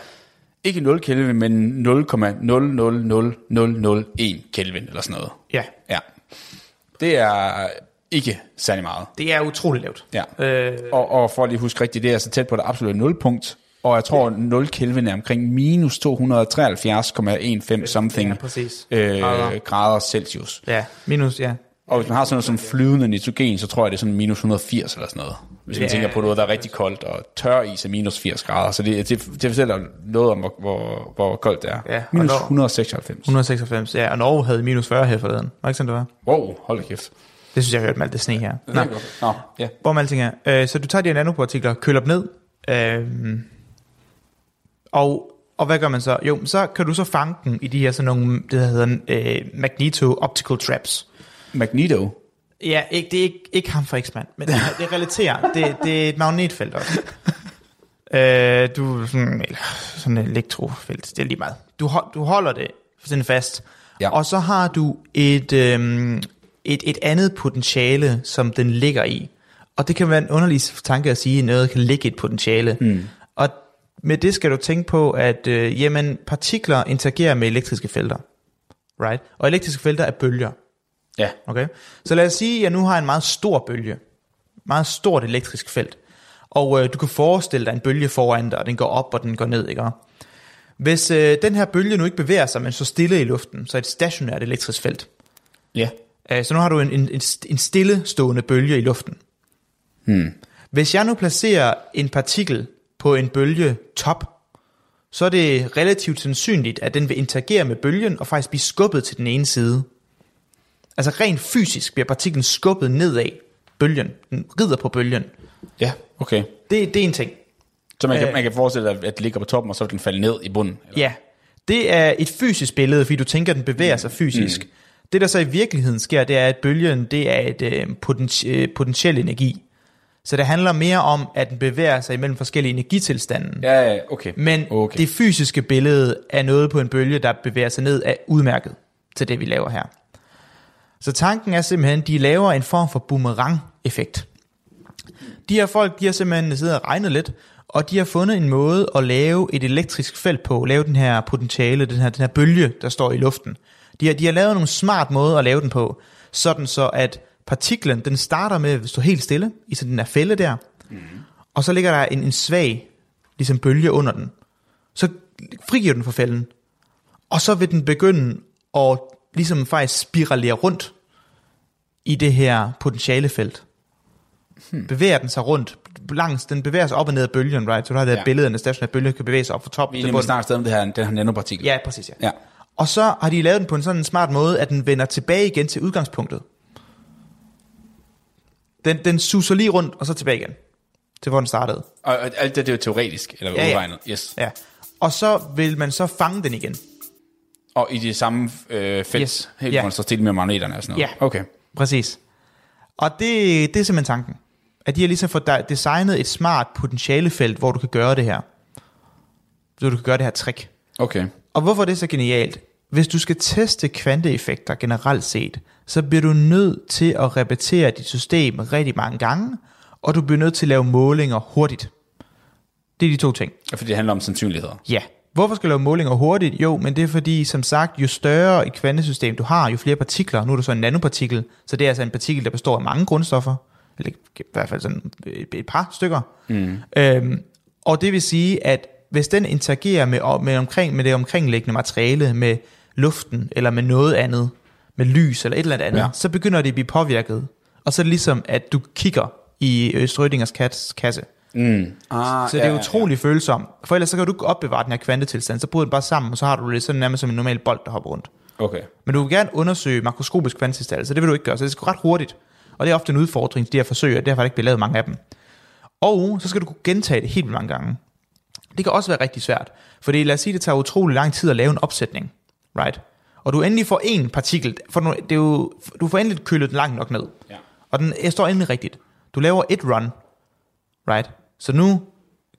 ikke 0 kelvin, men 0,000001 kelvin, eller sådan noget. ja, Ja. Det er ikke særlig meget. det er utrolig lavt. Ja. Øh, Og, og for at lige huske rigtigt, det er altså tæt på det absolutte nulpunkt Og jeg tror, 0 Kelvin er omkring minus 273,15 something Ja, præcis. øh, Grader. grader Celsius. Ja, minus, ja. Og hvis man har sådan noget som flydende nitrogen, så tror jeg, det er sådan minus 180 eller sådan noget. Hvis man Ja. tænker på noget, der er rigtig koldt, og tør is er minus 80 grader. Så det, det, det fortæller noget om, hvor, hvor, hvor koldt det er. Ja, minus når- 196. 196, ja, og Norge havde minus 40 her forleden. Var ikke sådan, det var? Wow, hold da kæft. Det synes jeg, jeg hørte med alt det sne her. Er godt. Nå, ja. Hvor med alting er. Øh, så du tager de nanopartikler, køler dem ned, øh, og, og hvad gør man så? Jo, så kan du så fange dem i de her sådan nogle, det der hedder øh, magneto-optical traps. Magneto. Ja, ikke, det er ikke, ikke ham for X-Man, men det, det relaterer. Det, det er et magnetfelt også. øh, du sådan, eller, sådan et elektrofelt, det er lige meget. Du, du holder det sådan fast, Ja. og så har du et, øhm, et, et andet potentiale, som den ligger i. Og det kan være en underlig tanke at sige, at noget kan ligge i et potentiale. Mm. Og med det skal du tænke på, at øh, jamen, partikler interagerer med elektriske felter. Right? Og elektriske felter er bølger. Ja. Okay? Så lad os sige, at jeg nu har en meget stor bølge. Meget stort elektrisk felt. Og øh, du kan forestille dig en bølge foran dig, og den går op, og den går ned, ikke? Hvis øh, den her bølge nu ikke bevæger sig, men så stille i luften, så er det et stationært elektrisk felt. Ja. Øh, så nu har du en, en, en, en stillestående bølge i luften. Hmm. Hvis jeg nu placerer en partikel på en bølge top, så er det relativt sandsynligt, at den vil interagere med bølgen og faktisk blive skubbet til den ene side. Altså rent fysisk bliver partiklen skubbet nedad bølgen. Den rider på bølgen. Ja, okay. Det, det er en ting. Så man kan, Øh. man kan forestille sig, at det ligger på toppen, og så vil den falde ned i bunden. Eller? Ja, det er et fysisk billede, fordi du tænker, at den bevæger sig fysisk. Mm. Det, der så i virkeligheden sker, det er, at bølgen det er et øh, potenti- øh, potentiel energi. Så det handler mere om, at den bevæger sig imellem forskellige energitilstande. Ja, ja, okay. Men okay. det fysiske billede af noget på en bølge, der bevæger sig ned, er udmærket til det, vi laver her. Så tanken er simpelthen, at de laver en form for boomerang-effekt. De her folk, de har simpelthen siddet og regnet lidt, og de har fundet en måde at lave et elektrisk felt på, lave den her potentiale, den her, den her bølge, der står i luften. De har, de har lavet nogle smart måder at lave den på, sådan så at partiklen, den starter med at stå helt stille, i sådan den her fælde der, mm. og så ligger der en, en svag, ligesom bølge under den. Så frigiver den fra fælden, og så vil den begynde at ligesom faktisk spiralere rundt i det her potentialefelt. Hmm. Bevæger den sig rundt langs, den bevæger sig op og ned af bølgen, right? Så du har det Ja. ja. billede af en stationær bølge, der kan bevæge sig op fra top Vi er til nemlig bund. snart stadig om det her, den her nanopartikel. Ja, præcis, ja. Ja. Og så har de lavet den på en sådan en smart måde, at den vender tilbage igen til udgangspunktet. Den, den suser lige rundt, og så tilbage igen. Til hvor den startede. Og, og alt det, det er jo teoretisk, eller Ja, ja. udregnet. Yes. Ja. Og så vil man så fange den igen. Og i det samme øh, felt, Yes. helt Ja. så stille med magneterne og sådan noget. Ja. Okay. Præcis. Og det, det er simpelthen tanken. At de har ligesom fået de- designet et smart potentialefelt, hvor du kan gøre det her. Så du kan gøre det her trick. Okay. Og hvorfor er det så genialt? Hvis du skal teste kvanteeffekter generelt set, så bliver du nødt til at repetere dit system rigtig mange gange, og du bliver nødt til at lave målinger hurtigt. Det er de to ting. Fordi det handler om sandsynligheder. Ja. Hvorfor skal du lave målinger hurtigt? Jo, men det er fordi, som sagt, jo større et kvantesystem du har, jo flere partikler. Nu er det så en nanopartikel, så det er altså en partikel, der består af mange grundstoffer. Eller i hvert fald sådan et et par stykker. Mm. Øhm, og det vil sige, at hvis den interagerer med, med, omkring, med det omkringliggende materiale, med luften, eller med noget andet, med lys eller et eller andet, Ja. så begynder det at blive påvirket. Og så er det ligesom, at du kigger i øh, Schrödingers kats kasse. Mm. Ah, Så det er utrolig følsomt. For ellers så kan du ikke opbevare den her kvantetilstand, så bryder den bare sammen, og så har du det sådan nærmest som en normal bold, der hopper rundt. Okay. Men du vil gerne undersøge makroskopisk kvantetilstand, så det vil du ikke gøre, så det skal gå ret hurtigt. Og det er ofte en udfordring, de her forsøg, og derfor har der ikke blevet lavet mange af dem. Og så skal du kunne gentage det helt vildt mange gange. Det kan også være rigtig svært, fordi lad os sige, det tager utrolig lang tid at lave en opsætning, right? Og du endelig får en partikel, for nu, det er jo, du får endelig kølet den langt nok ned. Ja. Og den jeg står endelig rigtigt. Du laver et run, right? Så nu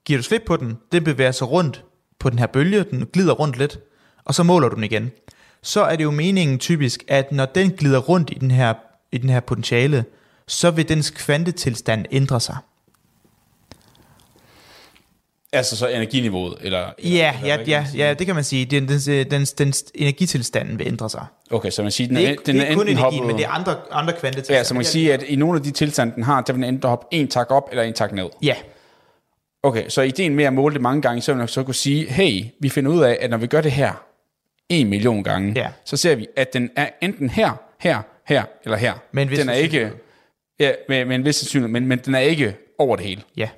giver du slip på den, den bevæger sig rundt på den her bølge, den glider rundt lidt, og så måler du den igen. Så er det jo meningen typisk, at når den glider rundt i den her, i den her potentiale, så vil dens kvantetilstand ændre sig. Altså så energiniveauet, eller... Ja, eller ja, kan ja, sige? ja, det kan man sige. Den, dens, dens, dens energitilstanden vil ændre sig. Okay, så man siger, den Det er ikke, den det er ikke kun energien, hoppet- men det er andre, andre kvantetilstande. Ja, så man kan sige, at i nogle af de tilstande, den har, der vil den enten hoppe en tak op, eller en tak ned. Ja, Okay, så ideen med at måle det mange gange, så vil man så kunne sige, hey, vi finder ud af, at når vi gør det her en million gange, Ja. så ser vi, at den er enten her, her, her eller her. Med en vis den er ikke, ja, med, med en vis sandsynlighed, men, men den er ikke over det hele. Ja.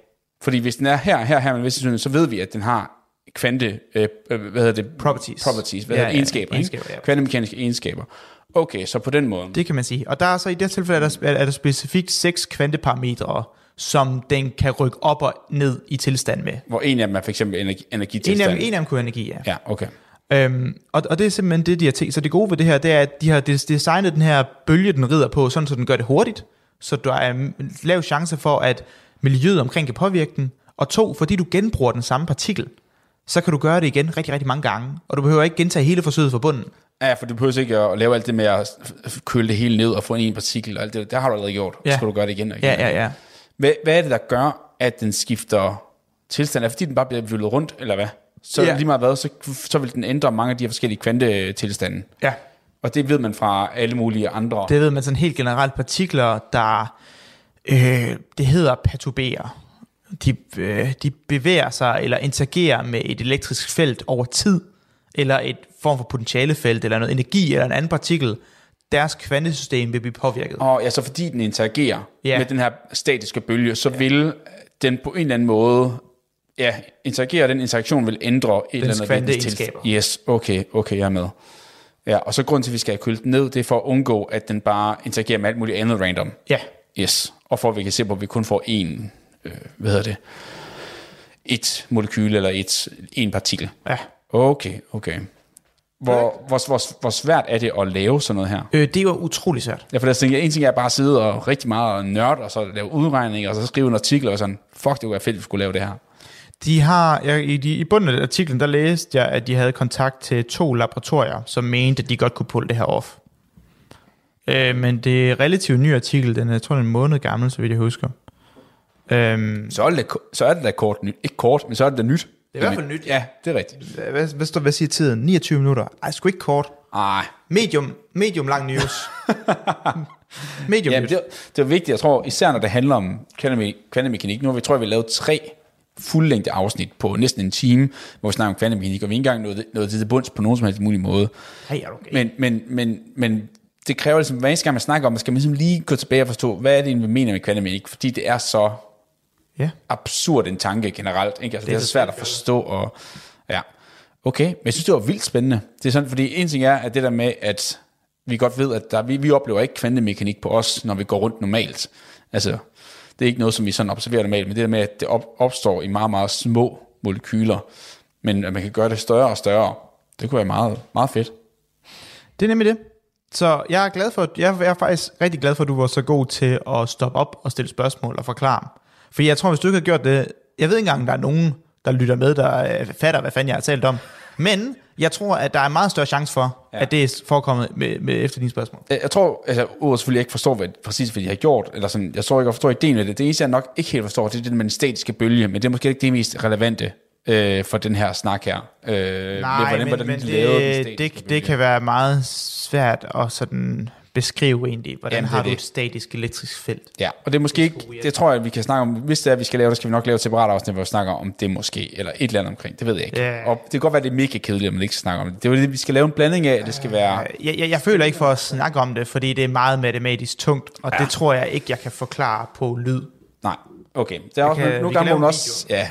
Fordi hvis den er her, her, her med en vis sandsynlighed, så ved vi, at den har kvante, øh, øh, hvad hedder det? Properties. Properties, hvad Ja, hedder det? ja, Egenskaber, egenskaber, ikke? ja. Kvantemekaniske egenskaber. Okay, så på den måde. Det kan man sige. Og der er så i det tilfælde, er der, er der specifikt seks kvanteparametre, som den kan rykke op og ned i tilstand med. Hvor en af dem er for eksempel energi, En af, energitilstand. dem, en af dem kunne energi, ja. Ja, okay. Øhm, og, og det er simpelthen det, de har tænkt. Så det gode ved det her, det er, at de har des- designet den her bølge, den rider på, sådan så den gør det hurtigt. Så der er en lav chance for, at miljøet omkring kan påvirke den. Og to, fordi du genbruger den samme partikel, så kan du gøre det igen rigtig, rigtig mange gange. Og du behøver ikke gentage hele forsøget fra bunden. Ja, for du behøver ikke at lave alt det med at køle det hele ned og få en partikel og alt det. Det har du allerede gjort. Ja. Så skal du gøre det igen og igen. Ja, ja, ja. Hvad, hvad er det, der gør, at den skifter tilstand? Er det fordi, den bare bliver vøllet rundt, eller hvad? Så Ja. lige meget hvad, så, så vil den ændre mange af de her forskellige kvantetilstande. Ja. Og det ved man fra alle mulige andre. Det ved man sådan helt generelt. Partikler, der øh, det hedder perturberer. De, øh, de bevæger sig eller interagerer med et elektrisk felt over tid, eller et form for potentialefelt, eller noget energi, eller en anden partikel. Deres kvantesystem vil blive påvirket. Og ja, så fordi den interagerer Ja. med den her statiske bølge, så ja. vil den på en eller anden måde ja, interagere, den interaktion vil ændre et eller andet kvanteegenskaber. Yes, okay, okay, jeg er med. Ja, og så grund til, at vi skal have kølet den ned, det er for at undgå, at den bare interagerer med alt muligt andet random. Ja, Yes, og for at vi kan se på, at vi kun får én, øh, hvad hedder det, et molekyle eller et, en partikel. ja. Okay, okay. Hvor, hvor, hvor, hvor svært er det at lave sådan noget her? Øh, det var utrolig svært. Ja, for der tænker jeg, en ting er bare at sidde og rigtig meget og nørde, og så lave udregninger, og så skrive en artikel, og sådan, fuck, det kunne være fedt, at vi skulle lave det her. De har, jeg, i, de, I bunden af artiklen, der læste jeg, at de havde kontakt til to laboratorier, som mente, at de godt kunne pulle det her off. Øh, men det er en relativt ny artikel, den er, jeg tror, den er en måned gammel, så vidt jeg husker. Øhm, Så er det, så er det da kort nyt. Ikke kort, men så er det da nyt. Det er i hvert fald nyt. Ja, det er rigtigt. hvad, hvad, står, hvad siger tiden? 29 minutter? Ej, sgu ikke kort. Ej, Medium, medium lang news. medium ja, news. det, det er vigtigt, jeg tror, især når det handler om kvanteme- kvantemekanik. Nu har vi, tror jeg, vi har lavet tre fuldlængde afsnit på næsten en time, hvor vi snakker om kvantemekanik, og vi ikke engang nået, nået til det bunds på nogen som helst mulig måde. Hey, er okay? Men, men, men, men det kræver ligesom, hver eneste gang man snakker om, man skal man ligesom lige gå tilbage og forstå, hvad er det, egentlig, vi mener med kvantemekanik, fordi det er så ja. absurd en tanke generelt. Ikke? Altså, det, Det er er så så svært at forstå. Og, ja. Okay, men jeg synes, det var vildt spændende. Det er sådan, fordi en ting er, at det der med, at vi godt ved, at der, vi, vi oplever ikke kvantemekanik på os, når vi går rundt normalt. Altså, det er ikke noget, som vi sådan observerer normalt, men det der med, at det op, opstår i meget, meget små molekyler, men at man kan gøre det større og større, det kunne være meget, meget fedt. Det er nemlig det. Så jeg er glad for, jeg er faktisk rigtig glad for, at du var så god til at stoppe op og stille spørgsmål og forklare. Fordi jeg tror, hvis du ikke havde gjort det, jeg ved ikke engang, der er nogen, der lytter med, der øh, fatter, hvad fanden jeg har talt om. Men jeg tror, at der er meget større chance for, ja. At det er forekommet med, med efter dine spørgsmål. Jeg, jeg tror, altså, udover selvfølgelig, ikke forstår hvad, præcis, hvad de har gjort, eller sådan, jeg tror ikke, jeg forstår ideen med det. Det eneste, jeg nok ikke helt forstår, det er det med den statiske bølge, men det er måske ikke det mest relevante øh, for den her snak her. Øh, Nej, men, men de lavede den det, det, det kan være meget svært at sådan beskrive egentlig, hvordan Jamen, det har du det. et statisk elektrisk felt. Ja, og det er måske ikke, det tror jeg, vi kan snakke om, hvis det er, vi skal lave det, skal vi nok lave et separat afsnit, hvor vi snakker om det måske, eller et eller andet omkring, det ved jeg ikke. Ja. Og det kan godt være, det er mega kedeligt, at man ikke skal snakke om det. Det er det, vi skal lave en blanding af, det skal være, Jeg, jeg, jeg føler ikke for at snakke om det, fordi det er meget matematisk tungt, og ja. Det tror jeg ikke, jeg kan forklare på lyd. nej, okay. Det er også, kan- nogle gange må man også, ja,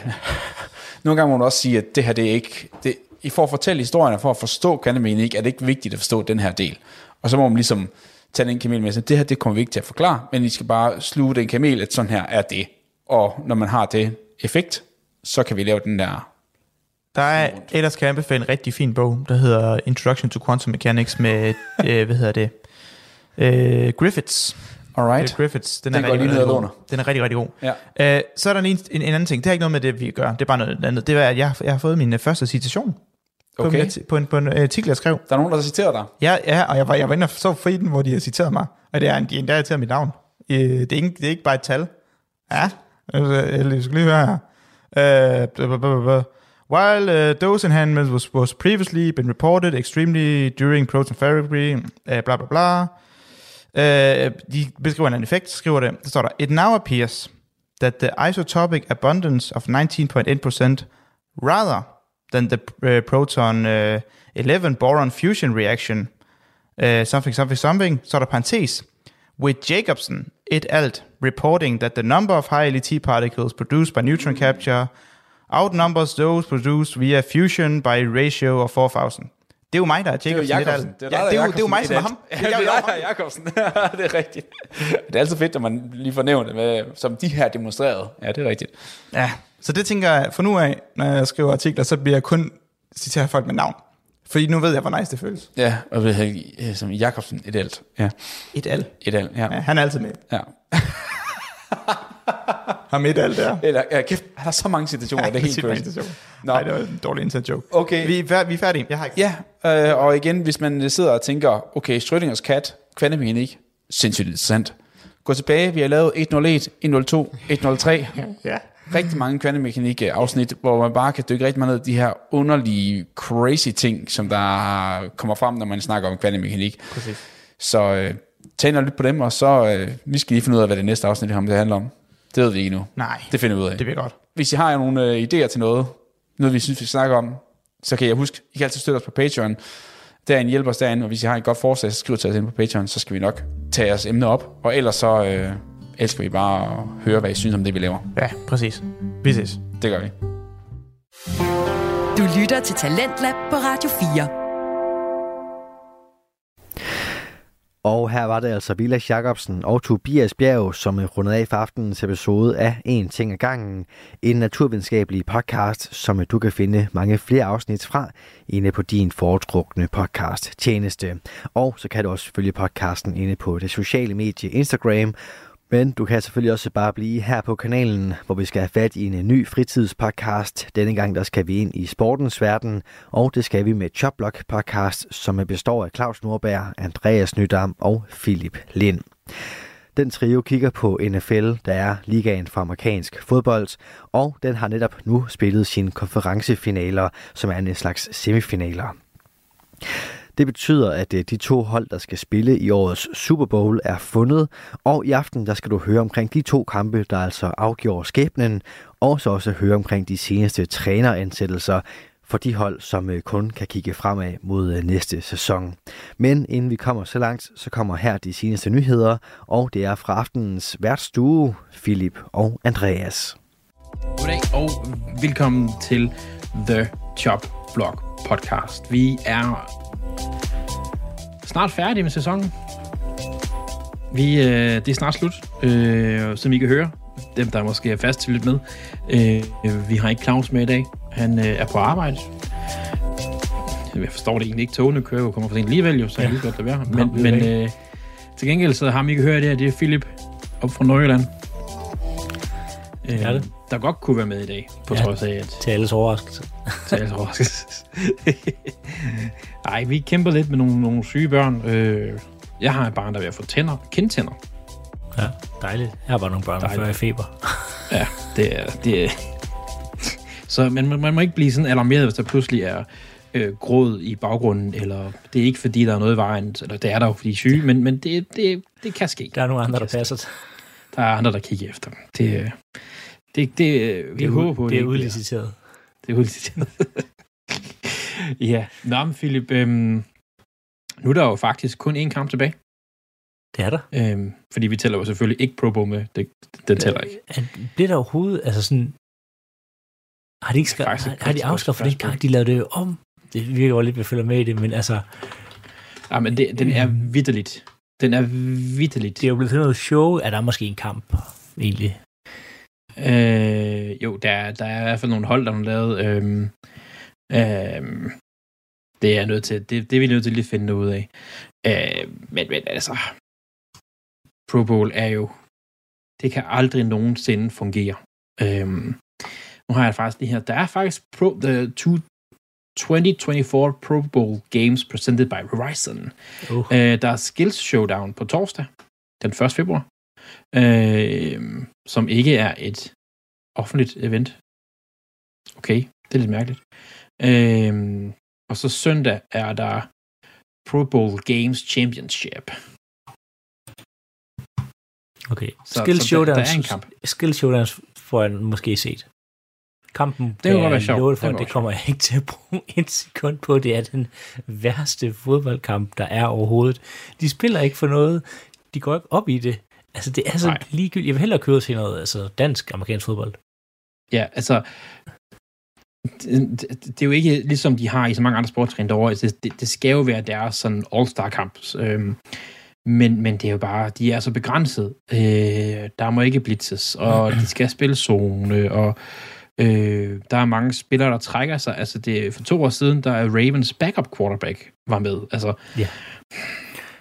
nogle gange må man også sige, at det her, det er ikke, det, I får at fortælle historierne, for at forstå kvantemekanik, er det ikke vigtigt at forstå den her del. Og så må man ligesom tage den kamel med, så det her, det kommer vi ikke til at forklare, men I skal bare sluge den kamel, at sådan her er det. Og når man har det effekt, så kan vi lave den der Der er, ellers kan jeg anbefale en rigtig fin bog, der hedder Introduction to Quantum Mechanics med, øh, hvad hedder det, øh, Griffiths. Alright. Det er Griffiths. Den, Den er rigtig, rigtig god. Den er rigtig, rigtig god. Ja. Øh, så er der en, en, en anden ting. Det har ikke noget med det, vi gør. Det er bare noget andet. Det er, at jeg, jeg har fået min øh, første citation på, Okay. på, en, på en øh, artikel, jeg skrev. Der er nogen, der citerer dig. Ja, ja og jeg var, jeg var inde og så for den, hvor de har citeret mig. Og det er, en- de endda citeret mit navn. Øh, det, er ikke, det er ikke bare et tal. Ja, altså, jeg skal lige høre her. Uh, blah. While uh, dose enhancement was, was previously been reported extremely during proton therapy, uh, bla bla bla. Uh, de beskriver en effekt, skriver det, der står der, it now appears that the isotopic abundance of 19.8% rather than the uh, proton uh, 11 boron fusion reaction, uh, something, something, something, sort of parentes, with Jacobson et al. reporting that the number of high LET particles produced by neutron capture outnumbers those produced via fusion by a ratio of 4,000. Det er jo mig, der er Det er jo Jacobsen. Jacobsen. Det er, ja, det, er jo, det er jo mig, som er ham. alt. Ja, det er dig, Jacobsen. det er rigtigt. Det er altid fedt, når man lige får nævnt det, med, som de her demonstrerede. Ja, det er rigtigt. Ja, så det tænker jeg, for nu af, når jeg skriver artikler, så bliver jeg kun citere folk med navn. Fordi nu ved jeg, hvor nice det føles. Ja, og ved jeg, som Jacobsen, et alt. Ja, Et al. et alt, ja. Ja, han er altid med. ja. Ham et al der. Eller, ja, kæft, han har så mange situationer, det er helt crazy. Nå. Nej, det var en dårlig inside joke. Okay. Vi er, vi er færdige. Jeg har ikke... Ja, øh, og igen, hvis man sidder og tænker, okay, Schrödingers kat, kvantemekanik, sindssygt interessant. Gå tilbage, vi har lavet 101, 102, 103, Ja. Rigtig mange kvantemekanik afsnit, hvor man bare kan dykke rigtig meget ned i de her underlige, crazy ting, som der kommer frem, når man snakker om kvantemekanik. Præcis. Så øh, tag og lyt på dem, og så øh, vi skal lige finde ud af, hvad det næste afsnit om det handler om. Det ved vi ikke nu. Nej, Det finder vi ud af. det bliver godt. Hvis I har nogle øh, idéer til noget, noget vi synes, vi skal snakke om, så kan jeg huske, I kan altid støtte os på Patreon. Derinde hjælper os derinde, og hvis I har et godt forslag, så skriv til os ind på Patreon, så skal vi nok tage jeres emne op. Og ellers så øh, elsker vi bare at høre, hvad I synes om det, vi laver. Ja, præcis. Vi ses. Det gør vi. Du lytter til Talentlab på Radio 4. Og her var det altså Vilas Jacobsen og Tobias Bjerg, som rundede af for aftenens episode af En ting ad gangen, en naturvidenskabelig podcast, som du kan finde mange flere afsnit fra inde på din foretrukne podcast tjeneste. Og så kan du også følge podcasten inde på det sociale medie Instagram, men du kan selvfølgelig også bare blive her på kanalen, hvor vi skal have fat i en ny fritidspodcast. Denne gang der skal vi ind i sportens verden, og det skal vi med Choplock podcast, som består af Claus Nordberg, Andreas Nydam og Philip Lind. Den trio kigger på NFL, der er ligaen for amerikansk fodbold, og den har netop nu spillet sine konferencefinaler, som er en slags semifinaler. Det betyder, at øh, de to hold, der skal spille i årets Super Bowl, er fundet, og i aften der skal du høre omkring de to kampe, der altså afgjorde skæbnen, og så også høre omkring de seneste træneransættelser for de hold, som øh, kun kan kigge fremad mod øh, næste sæson. Men inden vi kommer så langt, så kommer her de seneste nyheder, og det er fra aftenens værtsstue, Philip og Andreas. Goddag og velkommen til The Chop Blog podcast. Vi er snart færdige med sæsonen. Vi, øh, det er snart slut, øh, som I kan høre. Dem, der måske er fast til lidt med. Øh, vi har ikke Claus med i dag. Han øh, er på arbejde. Jeg forstår det egentlig ikke. Togene kører jo kommer for sent alligevel, jo, så jeg lige godt lade være. Men, men øh, til gengæld så har I kan høre det her, det er Philip op fra Nordjylland. Øh, er det. Der godt kunne være med i dag, på Ja. trods af, at Til alles overraskelse. til alles overraskelse. Nej, vi kæmper lidt med nogle, nogle syge børn. Øh, jeg har et barn, der er ved at få tænder, kindtænder. Ja, dejligt. Jeg har bare nogle børn, der i feber. Ja, det er... Det er. Så man, man, man må ikke blive sådan alarmeret, hvis der pludselig er øh, gråd i baggrunden, eller det er ikke fordi, der er noget i vejen, eller det er der jo, fordi de er syge, men, men det, det, det kan ske. Der er nogle andre, Det der passer. ske. Der er andre, der kigger efter dem. Det, øh, det, det, øh, vi Det er, håber på, det er udliciteret. Det er udliciteret. ja, Nå, men Philip, øhm, nu er der jo faktisk kun én kamp tilbage. Det er der. Øhm, fordi vi tæller jo selvfølgelig ikke Pro Bowl med. Det, det tæller ikke. Er- Bliver der overhovedet, altså sådan... Har de, ikke et har, har de afskaffet den gang, de lavede det jo om? Det virker jo lidt, vi følger med i det, men altså, Ja, men det, den er vidderligt. Den er vidderligt. det er jo blevet noget show, at der er måske en kamp, egentlig. Øh, jo, der, er- der er i hvert fald nogle hold, der har lavet. Øhm, øhm, det er nødt til, det, det er vi nødt til lige at finde ud af. Øh, men, men altså, Pro Bowl er jo, det kan aldrig nogensinde fungere. Øhm, nu har jeg faktisk det her. Der er faktisk Pro, the two, 2024 Pro Bowl Games presented by Verizon. Uh. Øh, der er Skills Showdown på torsdag, den 1. februar, øh, som ikke er et offentligt event. Okay, det er lidt mærkeligt. Øh, og så søndag er der Pro Bowl Games Championship. Okay. Så- Skill så der- Showdowns, der er en kamp. Skill Showdowns får jeg måske set. Kampen Det godt være sjovt. Det for, det være kommer jeg ikke til at bruge en sekund på. Det er den værste fodboldkamp, der er overhovedet. De spiller ikke for noget. De går ikke op i det. Altså, det er så Nej. ligegyldigt. Jeg vil hellere køre til noget altså, dansk amerikansk fodbold. Ja, altså, det, det, det er jo ikke ligesom de har i så mange andre sportsgrene derovre. Altså, Det, det, det skal jo være deres sådan all-star-kamp. Øhm, men, men det er jo bare, de er så begrænset. Øh, der må ikke blitzes, og de skal spille zone, og øh, der er mange spillere, der trækker sig. Altså, det, for to år siden, der er Ravens backup quarterback var med. Altså,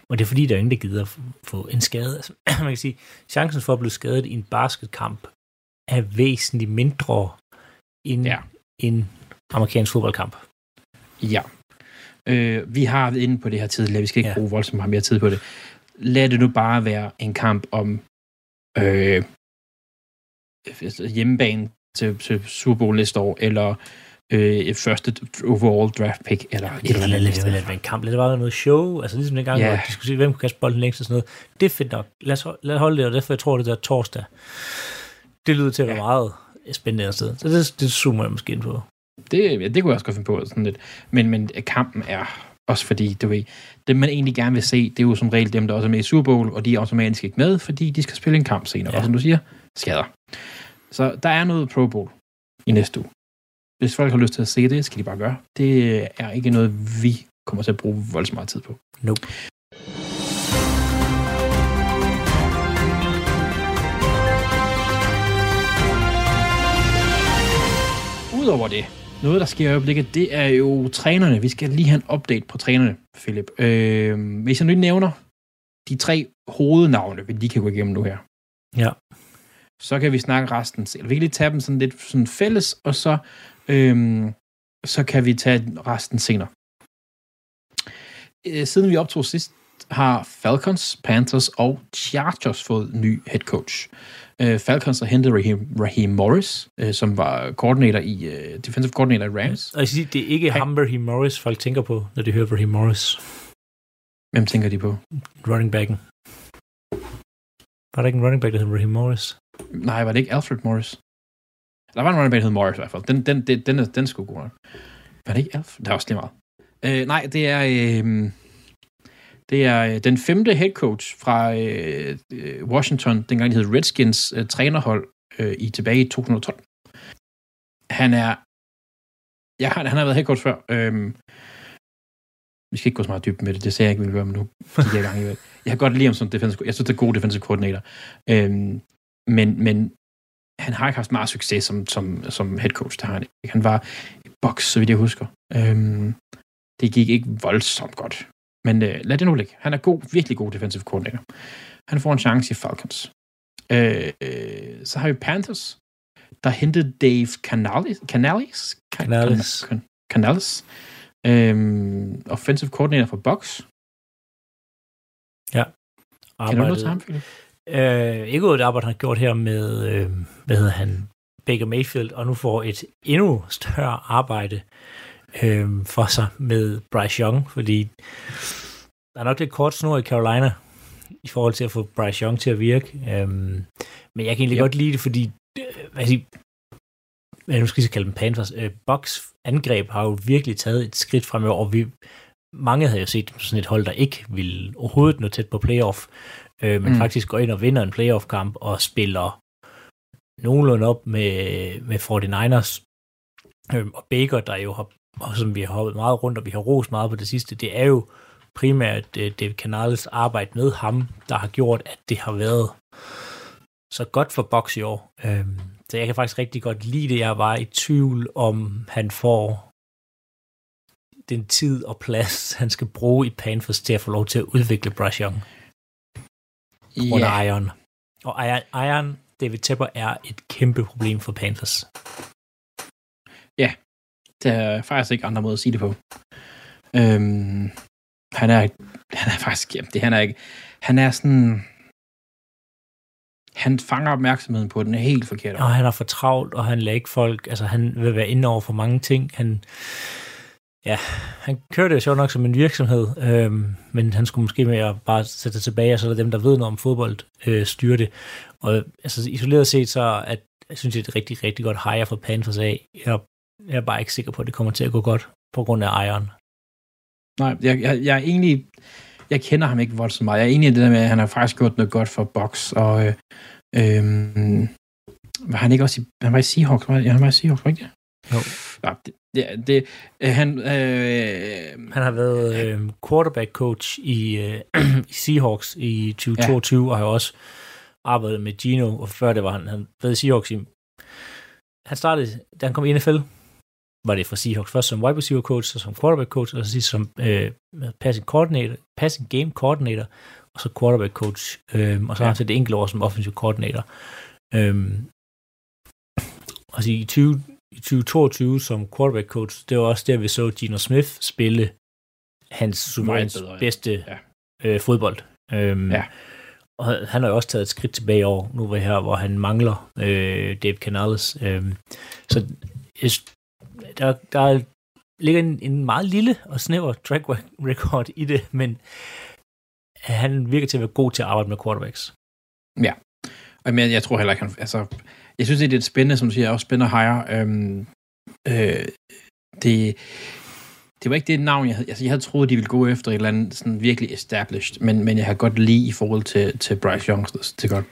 Og det er fordi, der er ingen, der gider få en skade. Altså, man kan sige, chancen for at blive skadet i en basketkamp er væsentligt mindre end Ja. Ja. en amerikansk fodboldkamp. Ja. Øh, vi har været inde på det her tidligere. Vi skal ikke ja. Ja. bruge voldsomt meget mere tid på det. Lad det nu bare være en kamp om øh, hjemmebane til, til Super Bowl næste år, eller øh, første overall draft pick, eller et eller andet. Det være en kamp. Det bare være noget show. Altså ligesom dengang, Ja. yeah. hvor de skulle se, hvem kunne kaste bolden længst og sådan noget. Det er fedt nok. Lad os, lad os holde det, og derfor jeg tror, det der torsdag, det lyder til at være Ja. meget spændende sted. Så det, det zoomer jeg måske ind på. Det, ja, det kunne jeg også godt finde på. Sådan lidt. Men, men kampen er også fordi, du ved, dem man egentlig gerne vil se, det er jo som regel dem, der også er med i Super Bowl, og de er automatisk ikke med, fordi de skal spille en kamp senere. Ja. Og som du siger, skader. Så der er noget Pro Bowl i næste uge. Hvis folk har lyst til at se det, skal de bare gøre. Det er ikke noget, vi kommer til at bruge voldsomt meget tid på. Nope. Udover det, noget, der sker i øjeblikket, det er jo trænerne. Vi skal lige have en update på trænerne, Philip. Øh, hvis jeg nu nævner de tre hovednavne, vi lige kan gå igennem nu her, Ja. så kan vi snakke resten selv. Vi kan lige tage dem sådan lidt sådan fælles, og så, øhm, så kan vi tage resten senere. Øh, Siden vi optog sidst, har Falcons, Panthers og Chargers fået ny head coach. Øh, Falcons har hentet Raheem, Raheem Morris, øh, som var koordinator i, øh, defensive coordinator i Rams. Og jeg det er ikke Han- ham, Raheem Morris, folk tænker på, når de hører Raheem Morris. Hvem tænker de på? Running backen. Var der ikke en running back, der hed Raheem Morris? Nej, var det ikke Alfred Morris? Der var en running back, der hed Morris i hvert fald. Den, den, den, den, er, den er sgu god nok. Var det ikke Alfred? Det er også lige meget. Øh, nej, det er... Øh, det er øh, den femte head coach fra øh, øh Washington, dengang det hed Redskins øh, trænerhold øh, i tilbage i 2012. Han er... Ja, han, han har været head coach før. Øhm, vi skal ikke gå så meget dybt med det, det ser jeg ikke, vi vil gøre, men nu gik jeg i gang i. Jeg kan godt lide ham som defensive Jeg synes, det er god defensive koordinator. Øhm, men, men han har ikke haft meget succes som, som, som head coach. det har han, ikke. han var i boks, så vidt jeg husker. Øhm, det gik ikke voldsomt godt. Men øh, lad det nu ligge. Han er god, virkelig god defensive coordinator. Han får en chance i Falcons. Øh, øh, så har vi Panthers, der hentede Dave Canales. Canales? Can- Canales. Can- Canales. Øhm, offensive coordinator for Bucks. Kan du noget til ham, Philip? Øh, ikke ud af det arbejde, han har gjort her med, øh, hvad hedder han, Baker Mayfield, og nu får et endnu større arbejde øh, for sig med Bryce Young, fordi der er nok lidt kort snor i Carolina i forhold til at få Bryce Young til at virke. Øh, men jeg kan egentlig Yep. godt lide det, fordi øh, hvad siger, hvad nu skal jeg kalde dem Panthers, øh, Bucks angreb har jo virkelig taget et skridt fremover, og vi, mange havde jo set sådan et hold, der ikke ville overhovedet nå tæt på playoff, øh, men mm. faktisk går ind og vinder en playoff-kamp og spiller nogenlunde op med, med 49ers. Øh, og Baker, der jo har, og som vi har hoppet meget rundt, og vi har rost meget på det sidste, det er jo primært øh, David Canales arbejde med ham, der har gjort, at det har været så godt for Box i år. Øh, så jeg kan faktisk rigtig godt lide det. Jeg var i tvivl om, han får den tid og plads, han skal bruge i Panthers til at få lov til at udvikle Bryce Young under Ja, Iron. Og Iron, Iron, David Tepper, er et kæmpe problem for Panthers der er faktisk ikke andre måder at sige det på. Øhm, han er, han er faktisk, jamen, det han er ikke, han er sådan, han fanger opmærksomheden på den helt forkert. Og han er for travlt, og han lader ikke folk, altså han vil være inde over for mange ting. Han, Ja, han kørte jo sjovt nok som en virksomhed, øhm, men han skulle måske mere bare sætte det tilbage, og så er dem, der ved noget om fodbold, øh, styre det. Og altså, isoleret set, så at, jeg synes, det er et rigtig, rigtig godt hire for Panthers af. Jeg, jeg er bare ikke sikker på, at det kommer til at gå godt på grund af ejeren. Nej, jeg, jeg, jeg er egentlig... Jeg kender ham ikke voldsomt meget. Jeg er enig i det der med, at han har faktisk gjort noget godt for Box, og øh, øh, var han ikke også i, han var i Seahawks, var, ja, han var i Seahawks, var ikke det? Jo. Ja, det, det, det øh, han, øh, Han har været øh, quarterback coach i, øh, i Seahawks i 2022, ja. og har også arbejdet med Gino, og før det var han, han været i Seahawks i, han startede, da han kom i NFL, var det for Seahawks først som wide receiver coach, så som quarterback coach, og så sidst som øh, passing coordinator, passing game coordinator, og så quarterback coach, øh, og så har han til det enkelte år som offensive coordinator. Øh, og så i 20, i 2022 som quarterback coach, det var også der, vi så Gino Smith spille hans suverænt ja. bedste Ja. øh, fodbold. Øhm, Ja. Og han har jo også taget et skridt tilbage i år, nu hvor, her, hvor han mangler øh, Dave Canales. Øhm, så der, der ligger en, en meget lille og snæver track record i det, men han virker til at være god til at arbejde med quarterbacks. Og men jeg tror heller ikke, han... Altså, jeg synes, det er lidt spændende, som du siger, også spændende hire. Øhm, øh, det, det var ikke det navn, jeg havde... Altså, jeg havde troet, de ville gå efter et eller andet sådan virkelig established, men, men jeg har godt lige i forhold til, til Bryce Young, er godt.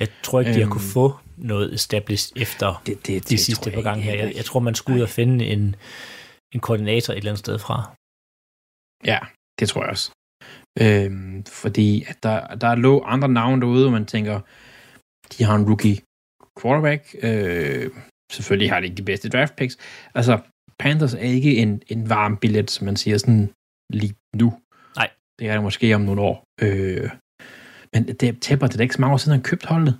Jeg tror ikke, de har Øhm. kunne få noget established efter Det, det, de sidste par gange her. Jeg, jeg tror, man skulle ud og finde en, en koordinator et eller andet sted fra. Ja, det tror jeg også. Øhm, fordi at der, der lå andre navne derude, og man tænker, de har en rookie quarterback. Øh, selvfølgelig har de ikke de bedste draft picks. Altså, Panthers er ikke en, en varm billet, som man siger sådan lige nu. Nej. Det er det måske om nogle år. Øh, men det tæpper det er ikke så mange år siden, han købt holdet.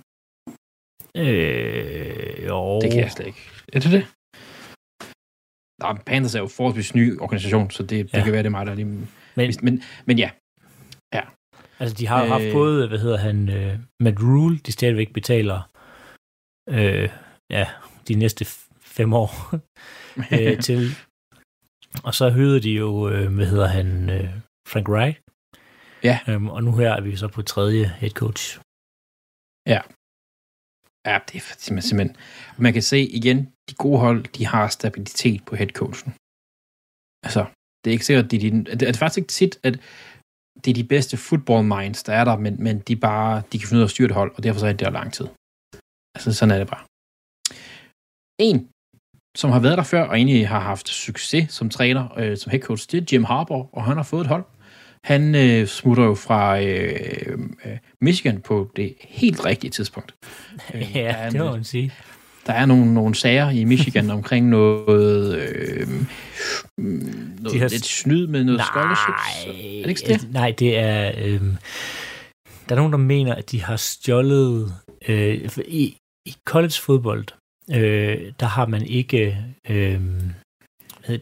Øh, jo. Det kan jeg slet ikke. Er det det? Men Panthers er jo forholdsvis ny organisation, så det, det Ja. kan være, det er mig, der lige... Men, Men, men ja, Altså, de har jo haft Øh. både, hvad hedder han, øh, Matt Rule, de stadigvæk betaler, øh, ja, de næste fem år øh, til. Og så høvede de jo, øh, hvad hedder han, øh, Frank Wright. Ja. Øhm, og nu her er vi så på tredje head coach. Ja, det er simpelthen, simpelthen. Man kan se igen, de gode hold, de har stabilitet på headcoachen. Altså, det er ikke sikkert, at de, de, det er faktisk ikke tit, at det er de bedste football minds, der er der, men, men de bare, de kan finde ud af at styre et hold, og derfor så er det der lang tid. Altså, sådan er det bare. En, som har været der før, og egentlig har haft succes som træner, øh, som headcoach, det er Jim Harbour, og han har fået et hold. Han øh, smutter jo fra øh, øh, Michigan på det helt rigtige tidspunkt. Øh, ja, er det må man sige. der er nogle, nogle sager i Michigan omkring noget, øh, noget De har- lidt snyd med noget scholarships. Nej, Er det ikke det? nej, det er... Øhm, der er nogen, der mener, at de har stjålet... Øh, i, I college fodbold, øh, der har man ikke... Øh,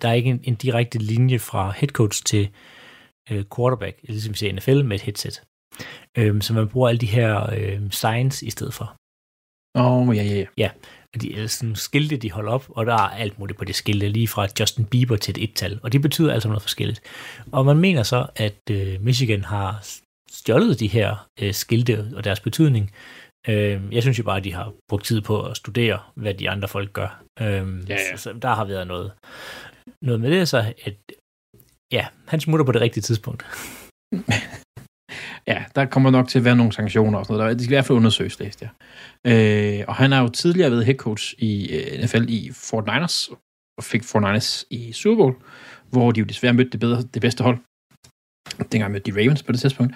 der er ikke en, en direkte linje fra head coach til øh, quarterback, ligesom vi ser i NFL med et headset. Øh, så man bruger alle de her øh, signs i stedet for. Åh, oh, ja, ja, ja. Og de er sådan skilte, de holder op, og der er alt muligt på det skilte, lige fra Justin Bieber til et et-tal, og det betyder altså noget forskelligt. Og man mener så, at øh, Michigan har stjålet de her øh, skilte og deres betydning. Øh, jeg synes jo bare, at de har brugt tid på at studere, hvad de andre folk gør. Øh, Ja, ja. Så, så der har været noget, noget med det, så at ja, han smutter på det rigtige tidspunkt. Ja, der kommer nok til at være nogle sanktioner og sådan noget. Det skal i hvert fald undersøges, læste jeg. Øh, og han har jo tidligere været head coach i øh, NFL i Fort Niners, og fik Fort Niners i Super Bowl, hvor de jo desværre mødte det, bedre, det bedste hold. Dengang mødte de Ravens på det tidspunkt.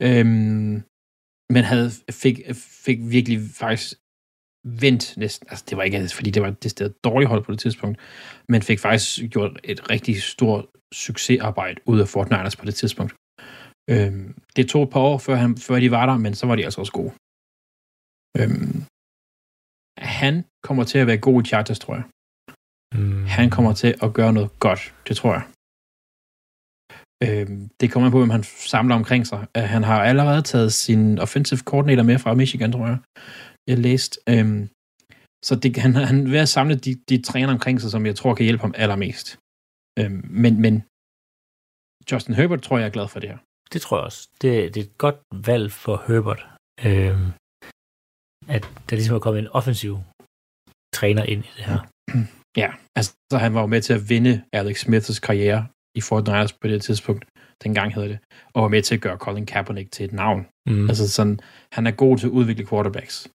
Øhm, men havde, fik, fik virkelig faktisk vendt næsten, altså det var ikke, fordi det var det sted dårligt hold på det tidspunkt, men fik faktisk gjort et rigtig stort succesarbejde ud af Fort Niners på det tidspunkt. Øhm, det tog et par år, før, han, før de var der, men så var de altså også gode. Øhm, han kommer til at være god i Chargers, tror jeg. Mm. Han kommer til at gøre noget godt, det tror jeg. Øhm, det kommer an på, hvem han samler omkring sig. Han har allerede taget sin offensive coordinator med fra Michigan, tror jeg. Jeg læste. Øhm, så det, han, han er ved at samle de, de træner omkring sig, som jeg tror kan hjælpe ham allermest. Øhm, men, men Justin Herbert tror jeg er glad for det her. Det tror jeg også. Det, det er et godt valg for Herbert. Øhm, at der ligesom er kommet en offensiv træner ind i det her. Ja, altså så han var jo med til at vinde Alex Smiths karriere i Fort Niners på det tidspunkt, dengang hedder det, og var med til at gøre Colin Kaepernick til et navn. Mm. Altså sådan, han er god til at udvikle quarterbacks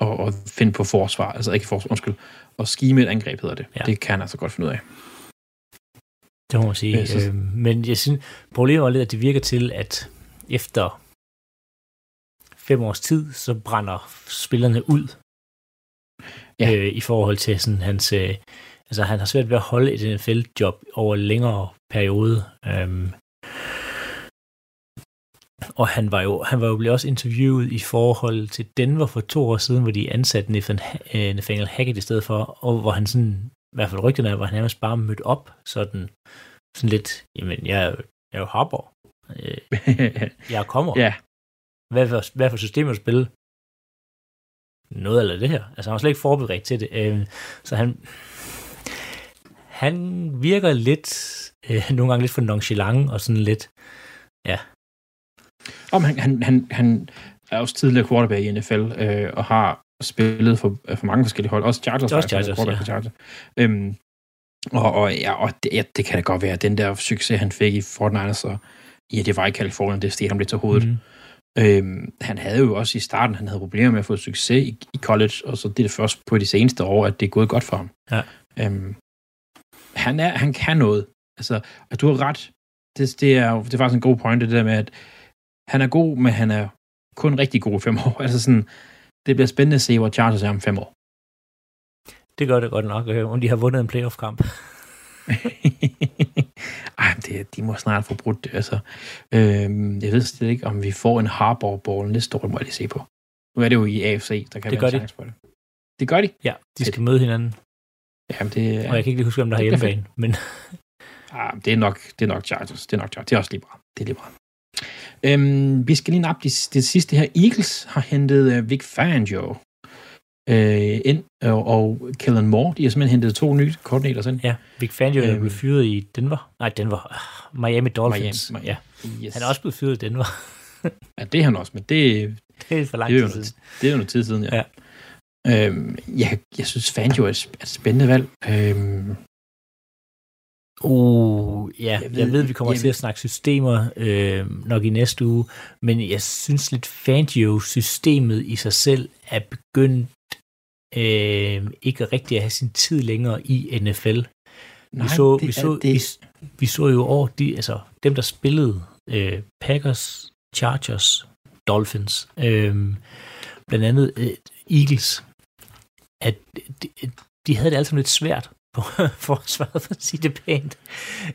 og, og finde på forsvar, altså ikke forsvar, undskyld, og skime et angreb hedder det. Ja. Det kan han altså godt finde ud af. Det må man sige. Så- Øhm, men jeg synes, problemet var lidt, at det virker til, at efter fem års tid, så brænder spillerne ud Ja. øh, i forhold til sådan hans... Øh, altså, han har svært ved at holde et NFL-job over en længere periode. Øhm, og han var jo, han var jo blevet også interviewet i forhold til Denver for to år siden, hvor de ansatte Nathan- øh, Nathaniel Hackett i stedet for, og hvor han sådan, i hvert fald rygterne er, hvor han nærmest bare mødte op sådan, sådan lidt, jamen, jeg, er jeg er jo hopper. Øh, jeg kommer. ja, Hvad for, hvad for system at spille? Noget eller det her. Altså, han var slet ikke forberedt til det. Øh, så han, han virker lidt, øh, nogle gange lidt for nonchalant og sådan lidt, Om han, han, han, han er også tidligere quarterback i NFL, øh, og har spillet for, for mange forskellige hold. Også Chargers. Også er Chargers, quarterback for Chargers. Øhm, og, og, ja, og det, ja, det kan da godt være, at den der succes, han fik i Fortnite, og ja, det var i Kalifornien, det steg ham lidt til hovedet. mm, Øhm, han havde jo også i starten, han havde problemer med at få succes i, i college, og så det er det først på de seneste år, at det er gået godt for ham. Ja. Øhm, han, er, han kan noget. Altså, og du har ret. Det, det, er, det er faktisk en god point, det der med, at han er god, men han er kun rigtig god i fem år. Altså sådan, det bliver spændende at se, hvor Chargers er om fem år. det gør det godt nok, øh, om de har vundet en playoff-kamp. Ej, det, de må snart få brudt det. Altså, øhm, jeg ved slet ikke, om vi får en Harbour-ball næste år, det må jeg lige se på. Nu er det jo i AFC, der kan Det være en de. chance for det. Det gør de. Ja, de skal møde hinanden. Jamen, det, Og jeg kan ikke lige huske, om der har Det hjemmebane, men ah, det, er nok, det er nok Chargers. Det er nok Chargers. Det er også lige bra. Det er lige bra. Øhm, vi skal lige nappe det, det sidste her. Eagles har hentet uh, Vic Fangio øh, ind, og, og Kellen Moore. De har simpelthen hentet to nye koordinater ind. ja, Vic Fangio er Øhm. blevet fyret i Denver. Nej, Denver. Miami Dolphins. Miami, Ja, Yes. han er også blevet fyret i Denver. Ja, det er han også, men det, det er for lang tid noget, siden. det er jo noget tid siden, ja. Ja. Øhm, jeg, jeg synes, Fangio er et spændende valg. Øhm, Uh, ja, Jeg ved- jeg ved vi kommer jeg til at snakke systemer øh, nok i næste uge, men jeg synes lidt Fangio-systemet i sig selv er begyndt øh, ikke rigtig at have sin tid længere i NFL. nej, vi, så, det vi, så, det. vi, vi så jo over de, altså, dem, der spillede øh, Packers, Chargers, Dolphins, øh, blandt andet øh, Eagles, at de, de havde det altid lidt svært på forsvaret, for at sige det pænt.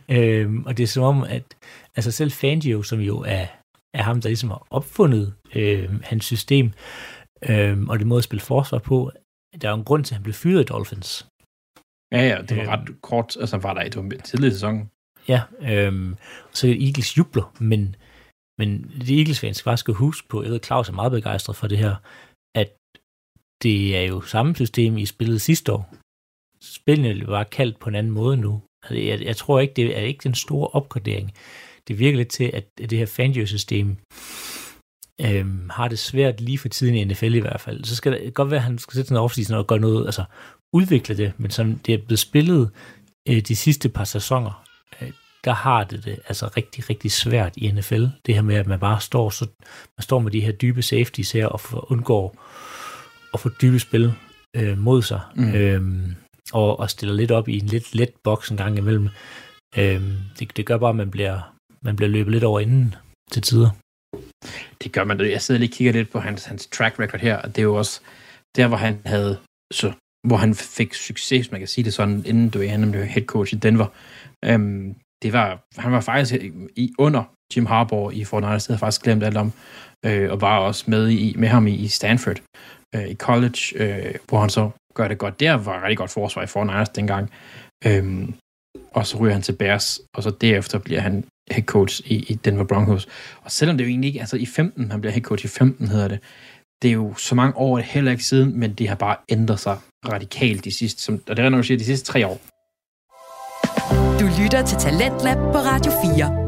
Øhm, og det er som om, at altså selv Fangio, som jo er, er ham, der ligesom har opfundet øh, hans system, øh, og det måde at spille forsvar på, der er jo en grund til, at han blev fyret i Dolphins. Ja, ja, det var Øhm. ret kort. Altså, var der et tidligere sæson. Ja, øhm, så Eagles jubler, men, men det Eagles fans skal bare skal huske på, jeg ved, Claus er meget begejstret for det her, at det er jo samme system, I spillede sidste år. Spillene var kaldt på en anden måde nu. Altså, jeg, jeg tror ikke, det er ikke den store opgradering. Det virker lidt til, at det her Fangio-system øhm, har det svært lige for tiden i NFL i hvert fald. Så skal det godt være, at han skal sætte sådan en offseason og gøre noget, altså udvikle det, men som det er blevet spillet øh, de sidste par sæsoner, øh, der har det det altså rigtig, rigtig svært i NFL. Det her med, at man bare står, så, man står med de her dybe safeties her og for, undgår at få dybe spil øh, mod sig. Mm. Øhm, og, og stiller lidt op i en lidt let boks en gang imellem. Øhm, det, det gør bare, at man bliver, man bliver løbet lidt over inden til tider. Det gør man. Jeg sidder lige og kigger lidt på hans, hans track record her, og det er jo også der, hvor han havde så hvor han fik succes, hvis man kan sige det sådan, inden du han blev head coach i Denver. Øhm, det var, han var faktisk i, under Jim Harbaugh i Fortnite, det havde faktisk glemt alt om, øh, og var også med, i, med ham i, i Stanford øh, i college, øh, hvor han så gør det godt. Der var rigtig godt forsvar i Fortnite dengang. Øhm, og så ryger han til Bears, og så derefter bliver han head coach i, i Denver Broncos. Og selvom det jo egentlig ikke, altså i 15, han bliver head coach i 15 hedder det, det er jo så mange år heller ikke siden, men det har bare ændret sig radikalt de sidste, som, og det er, når du siger, de sidste tre år. Du lytter til Talentlab på Radio 4.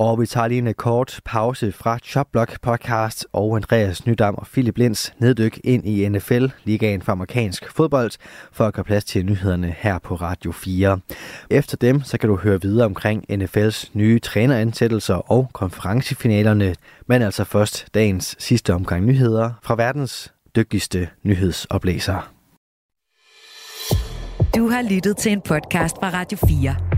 Og vi tager lige en kort pause fra Chopblock podcast og Andreas Nydam og Philip Linds neddyk ind i NFL, ligaen for amerikansk fodbold, for at gøre plads til nyhederne her på Radio 4. Efter dem, så kan du høre videre omkring NFL's nye træneransættelser og konferencefinalerne, men altså først dagens sidste omgang nyheder fra verdens dygtigste nyhedsoplæser. Du har lyttet til en podcast fra Radio 4.